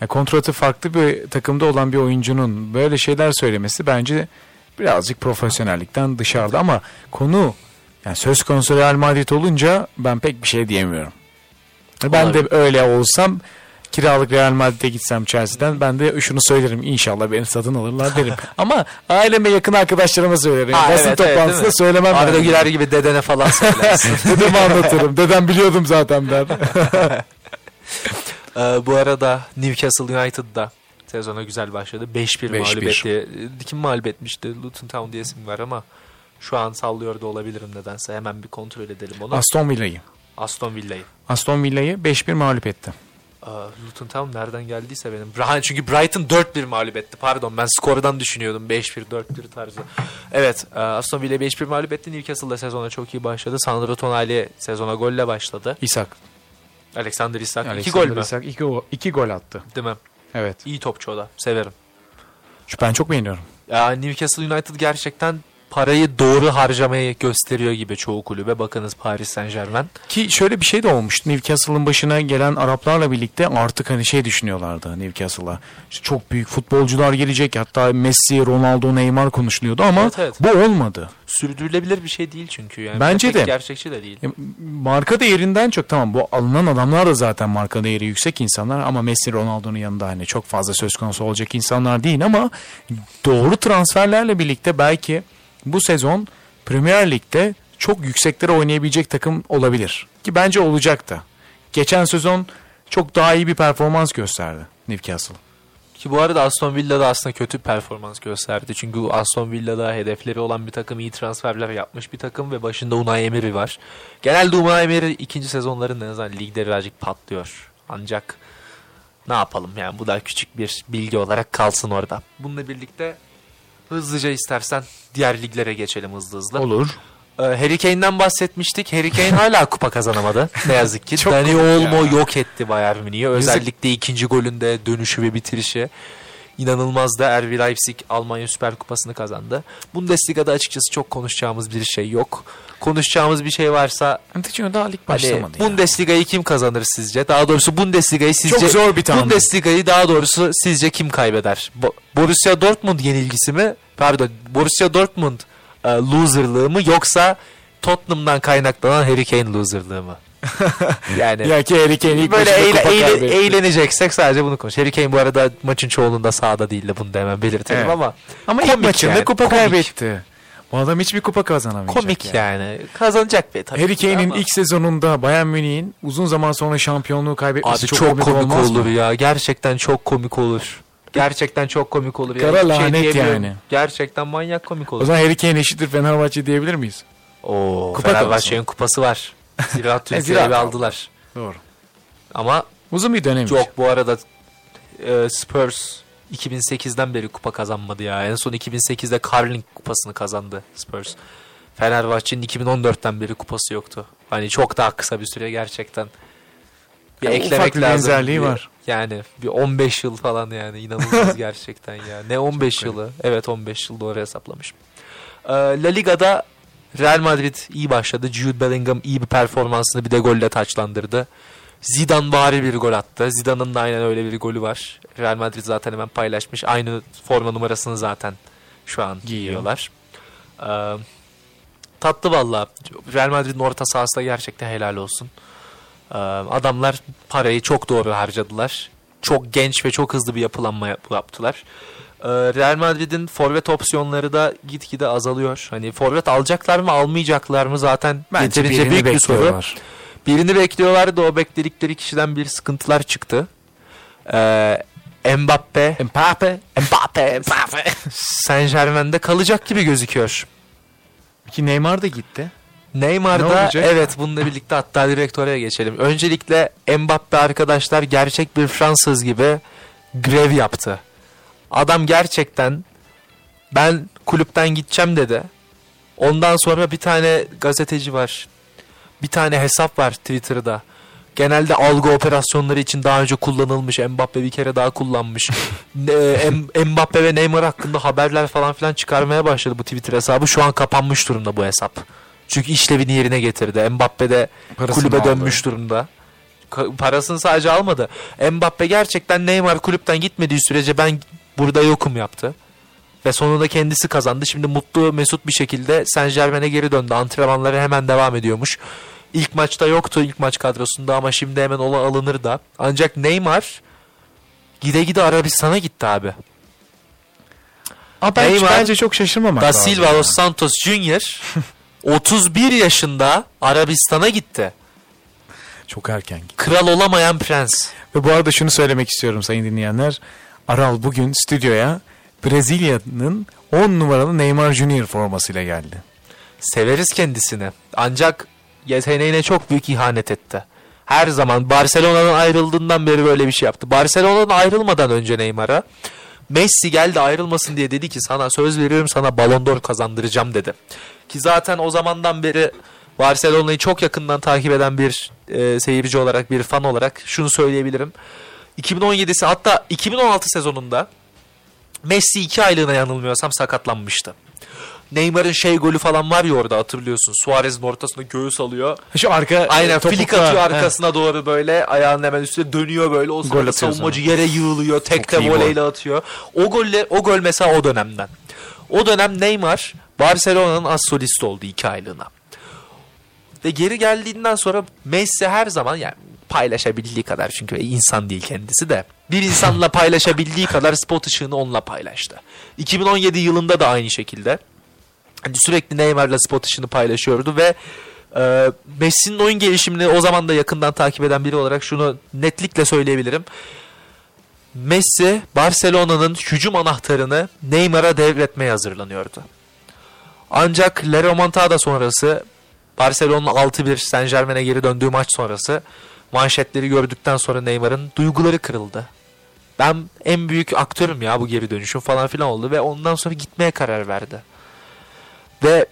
ya kontratı farklı bir takımda olan bir oyuncunun böyle şeyler söylemesi bence birazcık profesyonellikten dışarıda ama konu yani söz konusu Real Madrid olunca ben pek bir şey diyemiyorum. Ben de Olabilir. öyle olsam kiralık Real Madrid'e gitsem Chelsea'den ben de şunu söylerim inşallah beni satın alırlar derim. Ama aileme yakın arkadaşlarıma söylerim. Ha, Basın evet, evet, toplantısında mi? söylemem. Arada ben. Güler gibi dedene falan söylersin. Dedeme anlatırım. Dedem biliyordum zaten der. Ee, bu arada Newcastle United da sezona güzel başladı. 5-1 mağlup 5-1. etti. Ee, Kim mağlup etmişti? Luton Town diye isim var ama şu an sallıyor da olabilirim nedense. Hemen bir kontrol edelim onu. Aston Villa'yı. Aston Villa'yı. Aston Villa'yı 5-1 mağlup etti. Aa, Luton Town nereden geldiyse benim. Bra- Çünkü Brighton 4-1 mağlup etti. Pardon ben skordan düşünüyordum. 5-1, 4-1 tarzı. Evet e, Aston Villa 5-1 mağlup etti. Newcastle da sezona çok iyi başladı. Sandro Tonali sezona golle başladı. İsak. Alexander Isak. 2 Alexander gol mü? Isak iki, go- iki gol attı. Değil mi? Evet. İyi topçu o da. Severim. Şu Ben çok beğeniyorum. Ya Newcastle United gerçekten parayı doğru harcamayı gösteriyor gibi çoğu kulübe. Bakınız Paris Saint Germain. Ki şöyle bir şey de olmuştu. Newcastle'ın başına gelen Araplarla birlikte artık hani şey düşünüyorlardı Newcastle'a. İşte çok büyük futbolcular gelecek. Hatta Messi, Ronaldo, Neymar konuşuluyordu ama Evet, evet. bu olmadı. Sürdürülebilir bir şey değil çünkü. Yani Bence de. Gerçekçi de değil. Marka değerinden çok tamam bu alınan adamlar da zaten marka değeri yüksek insanlar ama Messi Ronaldo'nun yanında hani çok fazla söz konusu olacak insanlar değil ama doğru transferlerle birlikte belki bu sezon Premier Lig'de çok yükseklere oynayabilecek takım olabilir. Ki bence olacak da. Geçen sezon çok daha iyi bir performans gösterdi Newcastle. Ki bu arada Aston Villa'da aslında kötü bir performans gösterdi. Çünkü Aston Villa'da hedefleri olan bir takım, iyi transferler yapmış bir takım ve başında Unai Emery var. Genelde Unai Emery ikinci sezonlarında en azından ligde birazcık patlıyor. Ancak ne yapalım yani bu da küçük bir bilgi olarak kalsın orada. Bununla birlikte hızlıca istersen diğer liglere geçelim hızlı hızlı. Olur. Ee, Harry Kane'den bahsetmiştik. Harry Kane hala kupa kazanamadı. Ne yazık ki. Çok Dani Olmo ya. yok etti Bayern Münih'i. Özellikle ikinci golünde dönüşü ve bitirişi. İnanılmaz da RB Leipzig Almanya Süper Kupası'nı kazandı. Bundesliga'da açıkçası çok konuşacağımız bir şey yok. Konuşacağımız bir şey varsa Çünkü daha lig hani başlamadı ya. Bundesliga'yı kim kazanır sizce? Daha doğrusu Bundesliga'yı sizce Çok zor bir tahmin. Bundesliga'yı daha doğrusu sizce kim kaybeder? Bo- Borussia Dortmund yenilgisi mi? Pardon, Borussia Dortmund e, loserlığı mı yoksa Tottenham'dan kaynaklanan Harry Kane loserlığı mı? Yani Ya ki Harry Kane ilk böyle eğle- eğle- eğleneceksek sadece bunu konuş. Harry Kane bu arada maçın çoğunluğunda sahada değildi. Bunu da hemen belirtelim Evet. ama Ama ilk maçında yani, kupa komik. kaybetti. Bu adam hiçbir kupa kazanamayacak. komik yani. Kazanacak be tabii. Harry Kane'in ama- ilk sezonunda Bayern Münih'in uzun zaman sonra şampiyonluğu kaybetmesi Abi çok, çok, komik, komik, olur mı? ya. Gerçekten çok komik olur. Gerçekten çok komik olur. Kara Hiçbir şey lanet diyemiyorum. yani. Gerçekten manyak komik O olur. zaman Harry Kane eşittir Fenerbahçe diyebilir miyiz? Oo, Kupa Fenerbahçe'nin kupası var. Ziraat Türkiye'yi Ziraat aldılar. Doğru. Ama Uzun bir dönem. yok bu arada e, Spurs 2008'den beri kupa kazanmadı ya. En son 2008'de Carling kupasını kazandı Spurs. Fenerbahçe'nin 2014'ten beri kupası yoktu. Hani çok daha kısa bir süre gerçekten. Bir Ya eklemek ufak bir lazım. benzerliği Bir- var. Yani bir 15 yıl falan yani inanılmaz gerçekten ya. Ne 15 yılı? Evet 15 yıl doğru hesaplamışım. Ee, La Liga'da Real Madrid iyi başladı. Jude Bellingham iyi bir performansını bir de golle taçlandırdı. Zidane bari bir gol attı. Zidane'ın da aynen öyle bir golü var. Real Madrid zaten hemen paylaşmış. Aynı forma numarasını zaten şu an giyiyorlar. Ee, tatlı valla. Real Madrid'in orta sahası da gerçekten helal olsun. Ee, adamlar parayı çok doğru harcadılar. Çok genç ve çok hızlı bir yapılanma yap- yaptılar. Ee, Real Madrid'in forvet opsiyonları da gitgide azalıyor. Hani forvet alacaklar mı almayacaklar mı zaten Bence yeterince birini büyük bir soru. bekliyorlar. Birini bekliyorlardı o bekledikleri kişiden bir sıkıntılar çıktı. Ee, Mbappe, Mbappe. Mbappe, Mbappe Saint Germain'de kalacak gibi gözüküyor. Ki Neymar da gitti. Ne Neymar'da olacak? evet bununla birlikte hatta direkt oraya geçelim. Öncelikle Mbappe arkadaşlar gerçek bir Fransız gibi grev yaptı. Adam gerçekten ben kulüpten gideceğim dedi. Ondan sonra bir tane gazeteci var. Bir tane hesap var Twitter'da. Genelde algı operasyonları için daha önce kullanılmış. Mbappe bir kere daha kullanmış. M- Mbappe ve Neymar hakkında haberler falan filan çıkarmaya başladı bu Twitter hesabı. Şu an kapanmış durumda bu hesap. Çünkü işlevini yerine getirdi. Mbappe de Parasını kulübe aldı. dönmüş durumda. Parasını sadece almadı. Mbappe gerçekten Neymar kulüpten gitmediği sürece ben burada yokum yaptı. Ve sonunda kendisi kazandı. Şimdi mutlu mesut bir şekilde Saint Germain'e geri döndü. Antrenmanları hemen devam ediyormuş. İlk maçta yoktu ilk maç kadrosunda ama şimdi hemen ola alınır da. Ancak Neymar gide gide Arabistan'a gitti abi. Ama Neymar, bence çok şaşırmamak Da. Silva. Dos Santos Junior 31 yaşında Arabistan'a gitti. Çok erken gitti. Kral olamayan prens. Ve bu arada şunu söylemek istiyorum sayın dinleyenler. Aral bugün stüdyoya Brezilya'nın 10 numaralı Neymar Junior formasıyla geldi. Severiz kendisini. Ancak yeteneğine çok büyük ihanet etti. Her zaman Barcelona'dan ayrıldığından beri böyle bir şey yaptı. Barcelona'dan ayrılmadan önce Neymar'a Messi geldi ayrılmasın diye dedi ki sana söz veriyorum sana Ballon d'Or kazandıracağım dedi. Ki zaten o zamandan beri Barcelona'yı çok yakından takip eden bir e, seyirci olarak bir fan olarak şunu söyleyebilirim. 2017'si hatta 2016 sezonunda Messi 2 aylığına yanılmıyorsam sakatlanmıştı. Neymar'ın şey golü falan var ya orada hatırlıyorsun. Suarez'in ortasına göğüs alıyor. Şu arka Aynen topukla- flik atıyor He. arkasına doğru böyle ayağının hemen üstüne dönüyor böyle. O sırada savunmacı yere yığılıyor. Tek Çok de iyi voleyle atıyor. O golle o gol mesela o dönemden. O dönem Neymar Barcelona'nın as solisti oldu 2 aylığına. Ve geri geldiğinden sonra Messi her zaman yani paylaşabildiği kadar çünkü insan değil kendisi de bir insanla paylaşabildiği kadar spot ışığını onunla paylaştı. 2017 yılında da aynı şekilde hani sürekli Neymar'la spot ışığını paylaşıyordu ve e, Messi'nin oyun gelişimini o zaman da yakından takip eden biri olarak şunu netlikle söyleyebilirim. Messi Barcelona'nın hücum anahtarını Neymar'a devretmeye hazırlanıyordu. Ancak La Remontada sonrası Barcelona'nın 6-1 Saint Germain'e geri döndüğü maç sonrası manşetleri gördükten sonra Neymar'ın duyguları kırıldı. Ben en büyük aktörüm ya bu geri dönüşüm falan filan oldu ve ondan sonra gitmeye karar verdi. Ve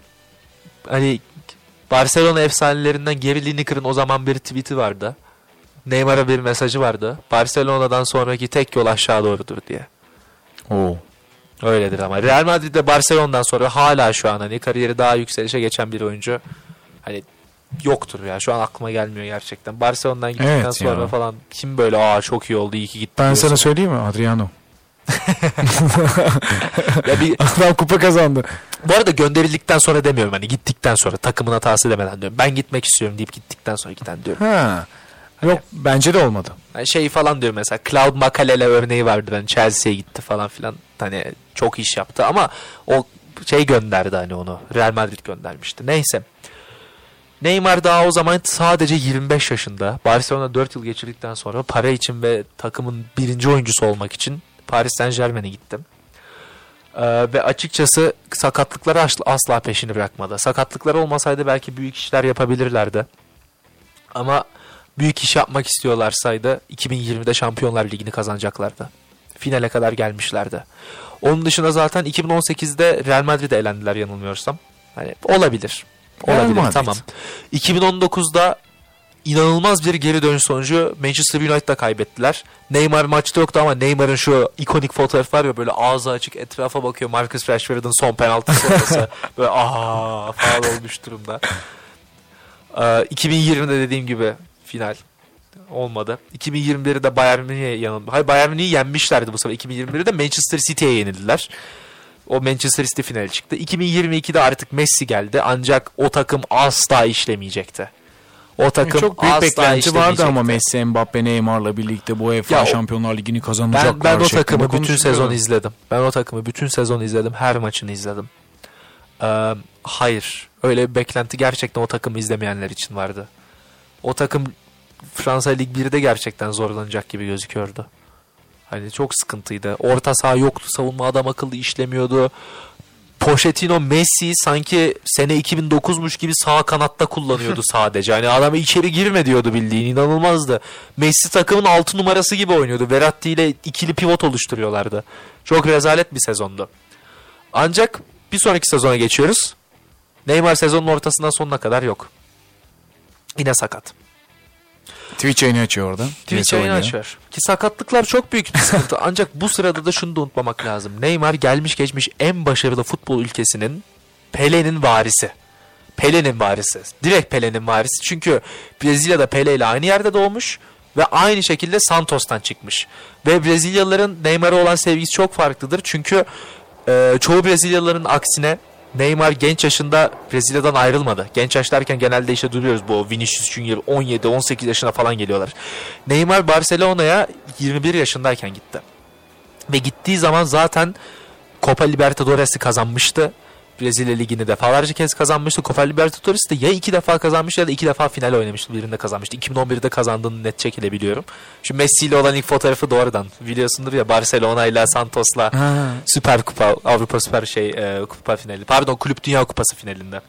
hani Barcelona efsanelerinden Gary Lineker'ın o zaman bir tweet'i vardı. Neymar'a bir mesajı vardı. Barcelona'dan sonraki tek yol aşağı doğrudur diye. Oo. Öyledir ama. Real Madrid'de Barcelona'dan sonra hala şu an hani kariyeri daha yükselişe geçen bir oyuncu hani yoktur ya. Şu an aklıma gelmiyor gerçekten. Barcelona'dan gittikten Evet sonra ya. falan kim böyle aa çok iyi oldu iyi ki gitti. Ben diyorsun. sana söyleyeyim mi Adriano? Ya bir, Adam kupa kazandı. bu arada gönderildikten sonra demiyorum hani gittikten sonra takımın hatası demeden diyorum. Ben gitmek istiyorum deyip gittikten sonra giden diyorum. Ha. Yok bence de olmadı. Yani şey falan diyorum mesela Cloud Makalele örneği vardı ben Chelsea'ye gitti falan filan hani çok iş yaptı ama o şey gönderdi hani onu Real Madrid göndermişti neyse Neymar daha o zaman sadece 25 yaşında Barcelona 4 yıl geçirdikten sonra para için ve takımın birinci oyuncusu olmak için Paris Saint Germain'e gittim. Ee, ve açıkçası sakatlıkları asla, peşini bırakmadı. Sakatlıkları olmasaydı belki büyük işler yapabilirlerdi. Ama büyük iş yapmak istiyorlarsaydı 2020'de Şampiyonlar Ligi'ni kazanacaklardı. Finale kadar gelmişlerdi. Onun dışında zaten 2018'de Real Madrid'e elendiler yanılmıyorsam. Hani olabilir. Real Olabilir Madrid. tamam. 2019'da inanılmaz bir geri dönüş sonucu Manchester United'da kaybettiler. Neymar maçta yoktu ama Neymar'ın şu ikonik fotoğraf var ya böyle ağzı açık etrafa bakıyor Marcus Rashford'un son penaltı sonrası. böyle aa falan olmuş durumda. Ee, 2020'de dediğim gibi final. Olmadı. 2021'de Bayern Münih'e yanıldı. Hayır Bayern Münih'i yenmişlerdi bu sefer. 2021'de Manchester City'ye yenildiler. O Manchester City finali çıktı. 2022'de artık Messi geldi ancak o takım asla işlemeyecekti. O takım Çok büyük asla beklenti vardı ama. Messi, Mbappe, Neymar'la birlikte bu UEFA Ya Şampiyonlar Ligi'ni kazanacaklar. Ben, ben o takımı bütün sezon izledim. Ben o takımı bütün sezon izledim. Her maçını izledim. Ee, hayır. Öyle bir beklenti gerçekten o takımı izlemeyenler için vardı. O takım Fransa Lig 1'de gerçekten zorlanacak gibi gözüküyordu. Hani çok sıkıntıydı. Orta saha yoktu. Savunma adam akıllı işlemiyordu. Pochettino Messi sanki sene 2009'muş gibi sağ kanatta kullanıyordu sadece. Hani adamı içeri girme diyordu bildiğin inanılmazdı. Messi takımın 6 numarası gibi oynuyordu. Verratti ile ikili pivot oluşturuyorlardı. Çok rezalet bir sezondu. Ancak bir sonraki sezona geçiyoruz. Neymar sezonun ortasından sonuna kadar yok. Yine sakat. Twitch yayını açıyor orada. Twitch yayını açıyor. Ki sakatlıklar çok büyük bir sıkıntı. Ancak bu sırada da şunu da unutmamak lazım. Neymar gelmiş geçmiş en başarılı futbol ülkesinin Pele'nin varisi. Pele'nin varisi. Direkt Pele'nin varisi. Çünkü Brezilya'da Pele ile aynı yerde doğmuş ve aynı şekilde Santos'tan çıkmış. Ve Brezilyalıların Neymar'a olan sevgisi çok farklıdır. Çünkü e, çoğu Brezilyalıların aksine Neymar genç yaşında Brezilya'dan ayrılmadı. Genç yaş derken genelde işte duruyoruz bu Vinicius Junior 17-18 yaşına falan geliyorlar. Neymar Barcelona'ya 21 yaşındayken gitti. Ve gittiği zaman zaten Copa Libertadores'i kazanmıştı. Brezilya Ligi'ni defalarca kez kazanmıştı. Copa Libertadores'i de ya iki defa kazanmış ya da iki defa final oynamıştı. Birinde kazanmıştı. 2011'de kazandığını net şekilde biliyorum. Şu Messi ile olan ilk fotoğrafı doğrudan. Biliyorsundur ya Barcelona ile Santos'la Ha. Süper Kupa, Avrupa Süper şey e, Kupa finali. Pardon Kulüp Dünya Kupası finalinde.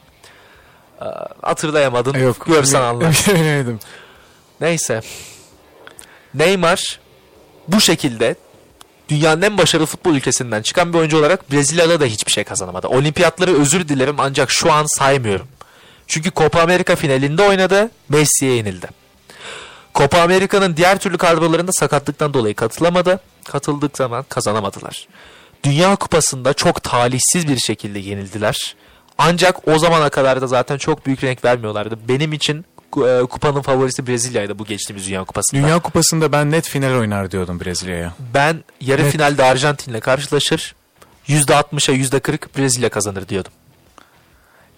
E, hatırlayamadın. Yok. Görsen anlarsın. Neyse. Neymar bu şekilde dünyanın en başarılı futbol ülkesinden çıkan bir oyuncu olarak Brezilya'da da hiçbir şey kazanamadı. Olimpiyatları özür dilerim ancak şu an saymıyorum. Çünkü Copa Amerika finalinde oynadı, Messi'ye yenildi. Copa Amerika'nın diğer türlü kadrolarında sakatlıktan dolayı katılamadı. Katıldık zaman kazanamadılar. Dünya Kupası'nda çok talihsiz bir şekilde yenildiler. Ancak o zamana kadar da zaten çok büyük renk vermiyorlardı. Benim için kupanın favorisi Brezilya'ydı bu geçtiğimiz Dünya Kupası'nda. Dünya Kupası'nda ben net final oynar diyordum Brezilya'ya. Ben yarı Evet. finalde Arjantin'le karşılaşır. %60'a %40 Brezilya kazanır diyordum.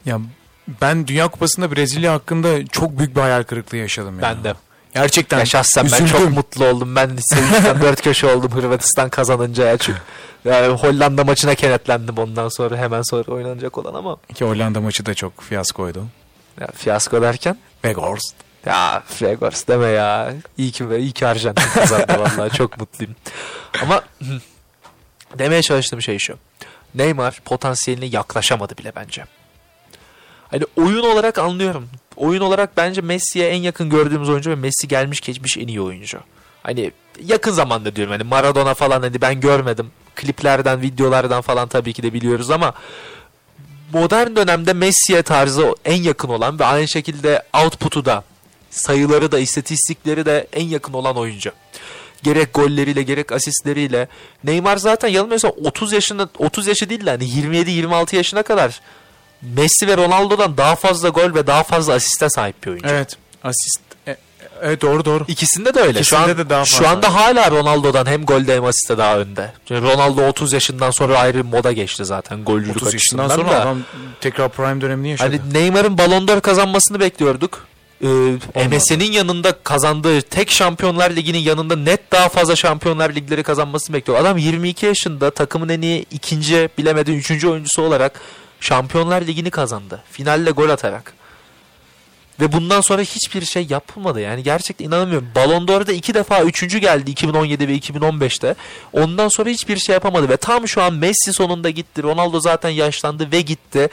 Ya ben Dünya Kupası'nda Brezilya hakkında çok büyük bir hayal kırıklığı yaşadım ya. Ben de. Gerçekten Ya şahsen ben üzüldüm. çok mutlu oldum. Ben sevinçten dört köşe oldum Hırvatistan kazanınca ya. Çünkü yani Hollanda maçına kenetlendim ondan sonra hemen sonra oynanacak olan ama Ki Hollanda maçı da çok fiyaskoydu. ya, fiyasko derken Weghorst. ya Fregors deme ya. İyi ki iyi ki Arjantin kazandı vallahi çok mutluyum. Ama demeye çalıştığım şey şu. Neymar potansiyeline yaklaşamadı bile bence. Hani oyun olarak anlıyorum. Oyun olarak bence Messi'ye en yakın gördüğümüz oyuncu ve Messi gelmiş geçmiş en iyi oyuncu. Hani yakın zamanda diyorum hani Maradona falan hani ben görmedim. Kliplerden, videolardan falan tabii ki de biliyoruz ama modern dönemde Messi'ye tarzı en yakın olan ve aynı şekilde output'u da sayıları da istatistikleri de en yakın olan oyuncu. Gerek golleriyle gerek asistleriyle. Neymar zaten yanılmıyorsam 30 yaşında 30 yaşı değil de hani 27-26 yaşına kadar Messi ve Ronaldo'dan daha fazla gol ve daha fazla asiste sahip bir oyuncu. Evet. Asist. Evet doğru doğru. İkisinde de öyle. İkisinde şu an, de daha Şu fazla. anda hala Ronaldo'dan hem golde hem asiste daha önde. Çünkü Ronaldo 30 yaşından sonra ayrı bir moda geçti zaten golcülük 30 yaşından açısından sonra da. adam tekrar prime dönemini yaşadı. Hani Neymar'ın Ballon d'Or kazanmasını bekliyorduk. Ee, MSN'in yanında kazandığı tek Şampiyonlar Ligi'nin yanında net daha fazla Şampiyonlar Ligleri kazanmasını bekliyor. Adam 22 yaşında takımın en iyi ikinci bilemedin üçüncü oyuncusu olarak Şampiyonlar Ligi'ni kazandı. Finalle gol atarak. Ve bundan sonra hiçbir şey yapılmadı yani gerçekten inanamıyorum. Ballon d'Or'da iki defa üçüncü geldi 2017 ve 2015'te. Ondan sonra hiçbir şey yapamadı ve tam şu an Messi sonunda gitti. Ronaldo zaten yaşlandı ve gitti.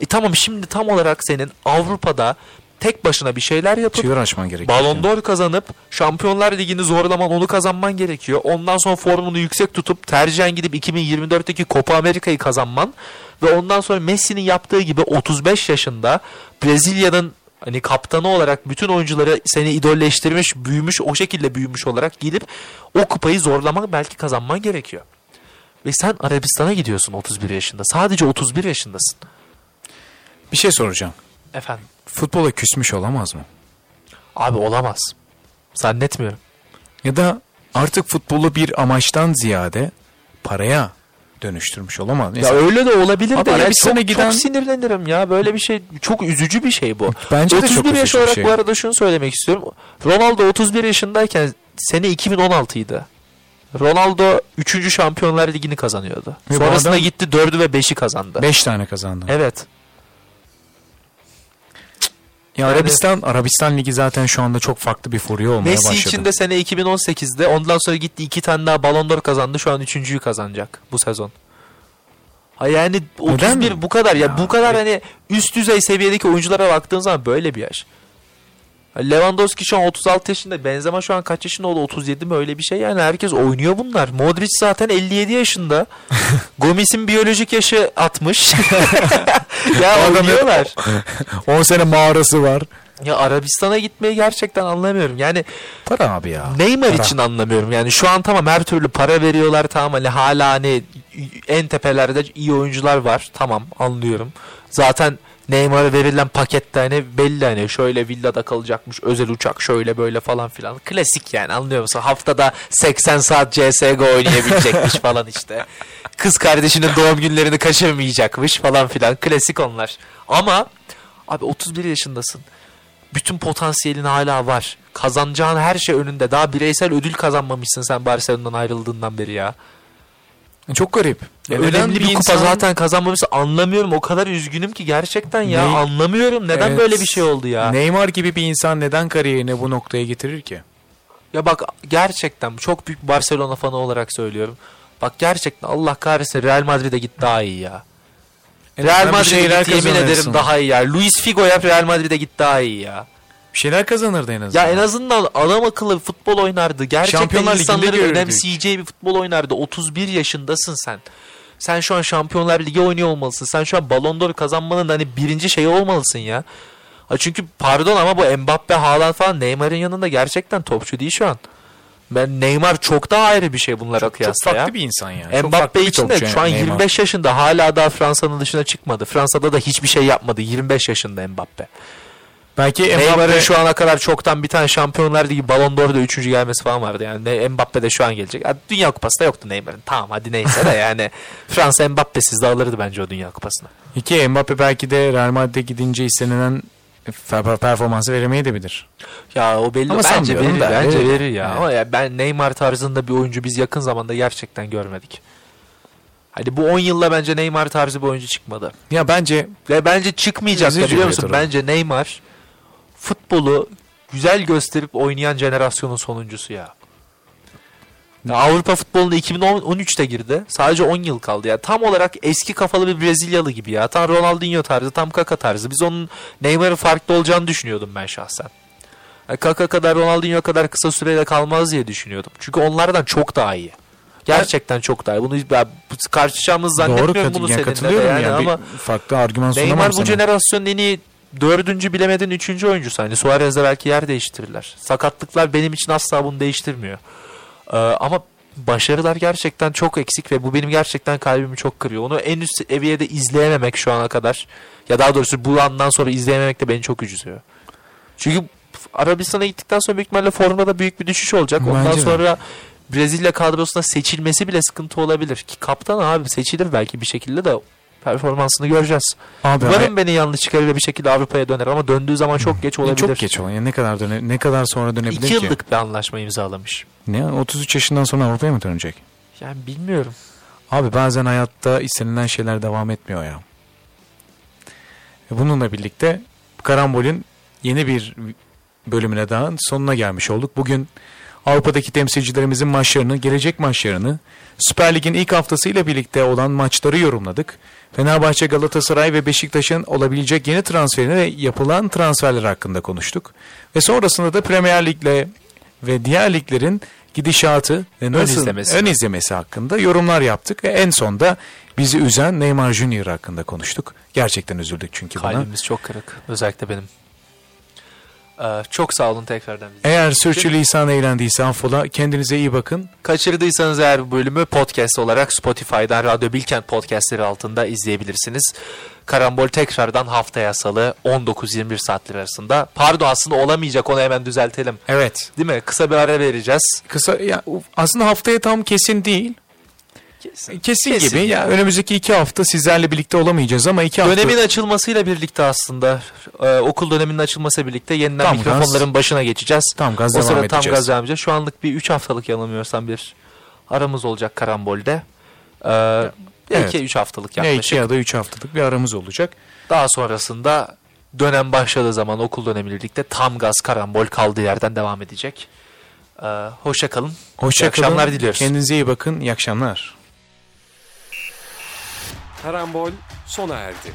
E tamam şimdi tam olarak senin Avrupa'da tek başına bir şeyler yapıp Çığır açman gerekiyor. Ballon d'Or kazanıp Şampiyonlar Ligi'ni zorlaman onu kazanman gerekiyor. Ondan sonra formunu yüksek tutup tercihen gidip 2024'teki Copa Amerika'yı kazanman ve ondan sonra Messi'nin yaptığı gibi 35 yaşında Brezilya'nın hani kaptanı olarak bütün oyuncuları seni idolleştirmiş, büyümüş, o şekilde büyümüş olarak gidip o kupayı zorlamak belki kazanman gerekiyor. Ve sen Arabistan'a gidiyorsun 31 yaşında. Sadece 31 yaşındasın. Bir şey soracağım. Efendim. Futbola küsmüş olamaz mı? Abi olamaz. Zannetmiyorum. Ya da artık futbolu bir amaçtan ziyade paraya dönüştürmüş olamaz. Ya Mesela öyle de olabilir Abi de. Yani çok, giden- çok sinirlenirim ya. Böyle bir şey çok üzücü bir şey bu. Bence de 31 çok yaş olarak şey. bu arada şunu söylemek istiyorum. Ronaldo 31 yaşındayken sene 2016 idi. Ronaldo 3. Şampiyonlar Ligi'ni kazanıyordu. Ve Sonrasında adam- gitti 4'ü ve 5'i kazandı. 5 tane kazandı. Evet. Ya Yani- Arabistan Arabistan ligi zaten şu anda çok farklı bir furya olmaya Messi başladı. için de sene 2018'de ondan sonra gitti iki tane daha Ballon d'Or kazandı. Şu an üçüncüyü kazanacak bu sezon. Ha yani 31 bu kadar ya, Ya, bu kadar hani üst düzey seviyedeki oyunculara baktığın zaman böyle bir yaş. Lewandowski şu an 36 yaşında. Benzema şu an kaç yaşında oldu? 37 mi öyle bir şey yani herkes oynuyor bunlar. Modric zaten 57 yaşında. Gomis'in biyolojik yaşı 60. ya oynuyorlar. 10 sene mağarası var. Ya Arabistan'a gitmeyi gerçekten anlamıyorum. Yani Para abi ya. Neymar Para. için anlamıyorum. Yani şu an tamam her türlü para veriyorlar tamam hani hala hani en tepelerde iyi oyuncular var. Tamam anlıyorum. Zaten Neymar'a verilen pakette hani belli hani şöyle villada kalacakmış özel uçak şöyle böyle falan filan. Klasik yani anlıyor musun? Haftada 80 saat CSGO oynayabilecekmiş falan işte. Kız kardeşinin doğum günlerini kaçırmayacakmış falan filan. Klasik onlar. Ama abi 31 yaşındasın bütün potansiyelin hala var. Kazanacağın her şey önünde. Daha bireysel ödül kazanmamışsın sen Barcelona'dan ayrıldığından beri ya. Çok garip. Ya Önemli neden bir, kupa insan- zaten kazanmamışsın. Anlamıyorum. O kadar üzgünüm ki gerçekten ya. Ne- Anlamıyorum. Neden Evet. böyle bir şey oldu ya? Neymar gibi bir insan neden kariyerini bu noktaya getirir ki? Ya bak gerçekten çok büyük Barcelona fanı olarak söylüyorum. Bak gerçekten Allah kahretsin Real Madrid'e git daha iyi ya. En Real bir Madrid'e git yemin ederim daha iyi ya. Luis Figo yap Real Madrid'e git daha iyi ya. Bir şeyler kazanırdı en azından. Ya en azından adam akıllı futbol oynardı. Gerçekten Şampiyonlar insanların önemseyeceği bir futbol oynardı. 31 yaşındasın sen. Sen şu an Şampiyonlar Ligi oynuyor olmalısın. Sen şu an Ballon d'Or kazanmanın hani birinci şeyi olmalısın ya. Ha çünkü pardon ama bu Mbappe, Haaland falan Neymar'ın yanında gerçekten topçu değil şu an. Ben Neymar çok daha ayrı bir şey bunlara çok, çok kıyasla ya. farklı bir insan yani. Çok Mbappe için de şu an yani Neymar. 25 yaşında hala daha Fransa'nın dışına çıkmadı. Fransa'da da hiçbir şey yapmadı. 25 yaşında Mbappe. Belki Mbappe şu ana kadar çoktan bir tane Şampiyonlar Ligi Ballon d'Or'da 3. gelmesi falan vardı. Yani Mbappe de şu an gelecek. Dünya Kupası da yoktu Neymar'ın. Tamam hadi neyse de yani Fransa Mbappe'siz de alırdı bence o Dünya Kupası'nı. iki Mbappe belki de Real Madrid'e gidince istenilen per- performansı veremeyebilir. Ya o belli. Ama bence verir, da, bence verir. verir ya. Ama ya ben Neymar tarzında bir oyuncu biz yakın zamanda gerçekten görmedik. Hadi bu 10 yılla bence Neymar tarzı bir oyuncu çıkmadı. Ya bence Ve bence çıkmayacak da biliyor musun? Bence Neymar futbolu güzel gösterip oynayan jenerasyonun sonuncusu ya. Ya Avrupa futboluna 2013'te girdi. Sadece 10 yıl kaldı ya. Tam olarak eski kafalı bir Brezilyalı gibi ya. Tam Ronaldinho tarzı, tam Kaka tarzı. Biz onun Neymar'ın farklı olacağını düşünüyordum ben şahsen. Ya Kaka kadar Ronaldinho kadar kısa sürede kalmaz diye düşünüyordum. Çünkü onlardan çok daha iyi. Gerçekten çok daha iyi. Bunu ya, karşılaşacağımızı doğru zannetmiyorum kat- bunu yani seninle de yani, ya. ama farklı argüman sunamam Neymar bu jenerasyonun en iyi dördüncü bilemedin üçüncü oyuncusu. Hani Suarez'le belki yer değiştirirler. Sakatlıklar benim için asla bunu değiştirmiyor. Ee, ama başarılar gerçekten çok eksik ve bu benim gerçekten kalbimi çok kırıyor. Onu en üst seviyede izleyememek şu ana kadar ya daha doğrusu bu andan sonra izleyememek de beni çok üzüyor. Çünkü Arabistan'a gittikten sonra büyük ihtimalle formda da büyük bir düşüş olacak. Ondan Bence sonra Brezilya kadrosuna seçilmesi bile sıkıntı olabilir. Ki kaptan abi seçilir belki bir şekilde de performansını göreceğiz. Abi, Umarım beni yanlış çıkarır ve bir şekilde Avrupa'ya döner ama döndüğü zaman çok geç ay- olabilir. çok geç olan. Yani ne kadar döne, ne kadar sonra dönebilir İki ki? yıllık bir anlaşma imzalamış. Ne? 33 yaşından sonra Avrupa'ya mı dönecek? Yani bilmiyorum. Abi bazen hayatta istenilen şeyler devam etmiyor ya. Ve Bununla birlikte Karambol'ün yeni bir bölümüne daha sonuna gelmiş olduk. Bugün Avrupa'daki temsilcilerimizin maçlarını, gelecek maçlarını, Süper Lig'in ilk haftasıyla birlikte olan maçları yorumladık. Fenerbahçe, Galatasaray ve Beşiktaş'ın olabilecek yeni transferini ve yapılan transferler hakkında konuştuk. Ve sonrasında da Premier Lig'le ve diğer liglerin gidişatı ve nasıl izlemesi. ön izlemesi hakkında yorumlar yaptık ve en sonda bizi üzen Neymar Junior hakkında konuştuk. Gerçekten üzüldük çünkü buna. Kalbimiz çok kırık. Özellikle benim. Ee, çok sağ olun tekrardan. Eğer sürçülisan eğlendiyse affola. Kendinize iyi bakın. Kaçırdıysanız eğer bu bölümü podcast olarak Spotify'dan Radyo Bilkent podcastleri altında izleyebilirsiniz. Karambol tekrardan haftaya salı 19-21 saatler arasında. Pardon aslında olamayacak onu hemen düzeltelim. Evet. Değil mi? Kısa bir ara vereceğiz. Kısa ya aslında haftaya tam kesin değil. Kesin, Kesin gibi. Ya önümüzdeki iki hafta sizlerle birlikte olamayacağız ama iki hafta Dönemin açılmasıyla birlikte aslında e, okul döneminin açılmasıyla birlikte yeniden Tam gaz. mikrofonların başına geçeceğiz. Tam gaz o devam sırada tam edeceğiz. gaz devam edeceğiz. Şu anlık bir 3 haftalık yanılmıyorsam bir aramız olacak karambolde. Ee, Evet. 2-3 haftalık ya yaklaşık. iki ya da üç haftalık bir aramız olacak. Daha sonrasında dönem başladığı zaman okul dönemiyle birlikte tam gaz karambol kaldığı yerden devam edecek. Ee, hoşça kalın. Hoşça İyi akşamlar kalın. diliyoruz. Kendinize iyi bakın. İyi akşamlar. Karambol sona erdi.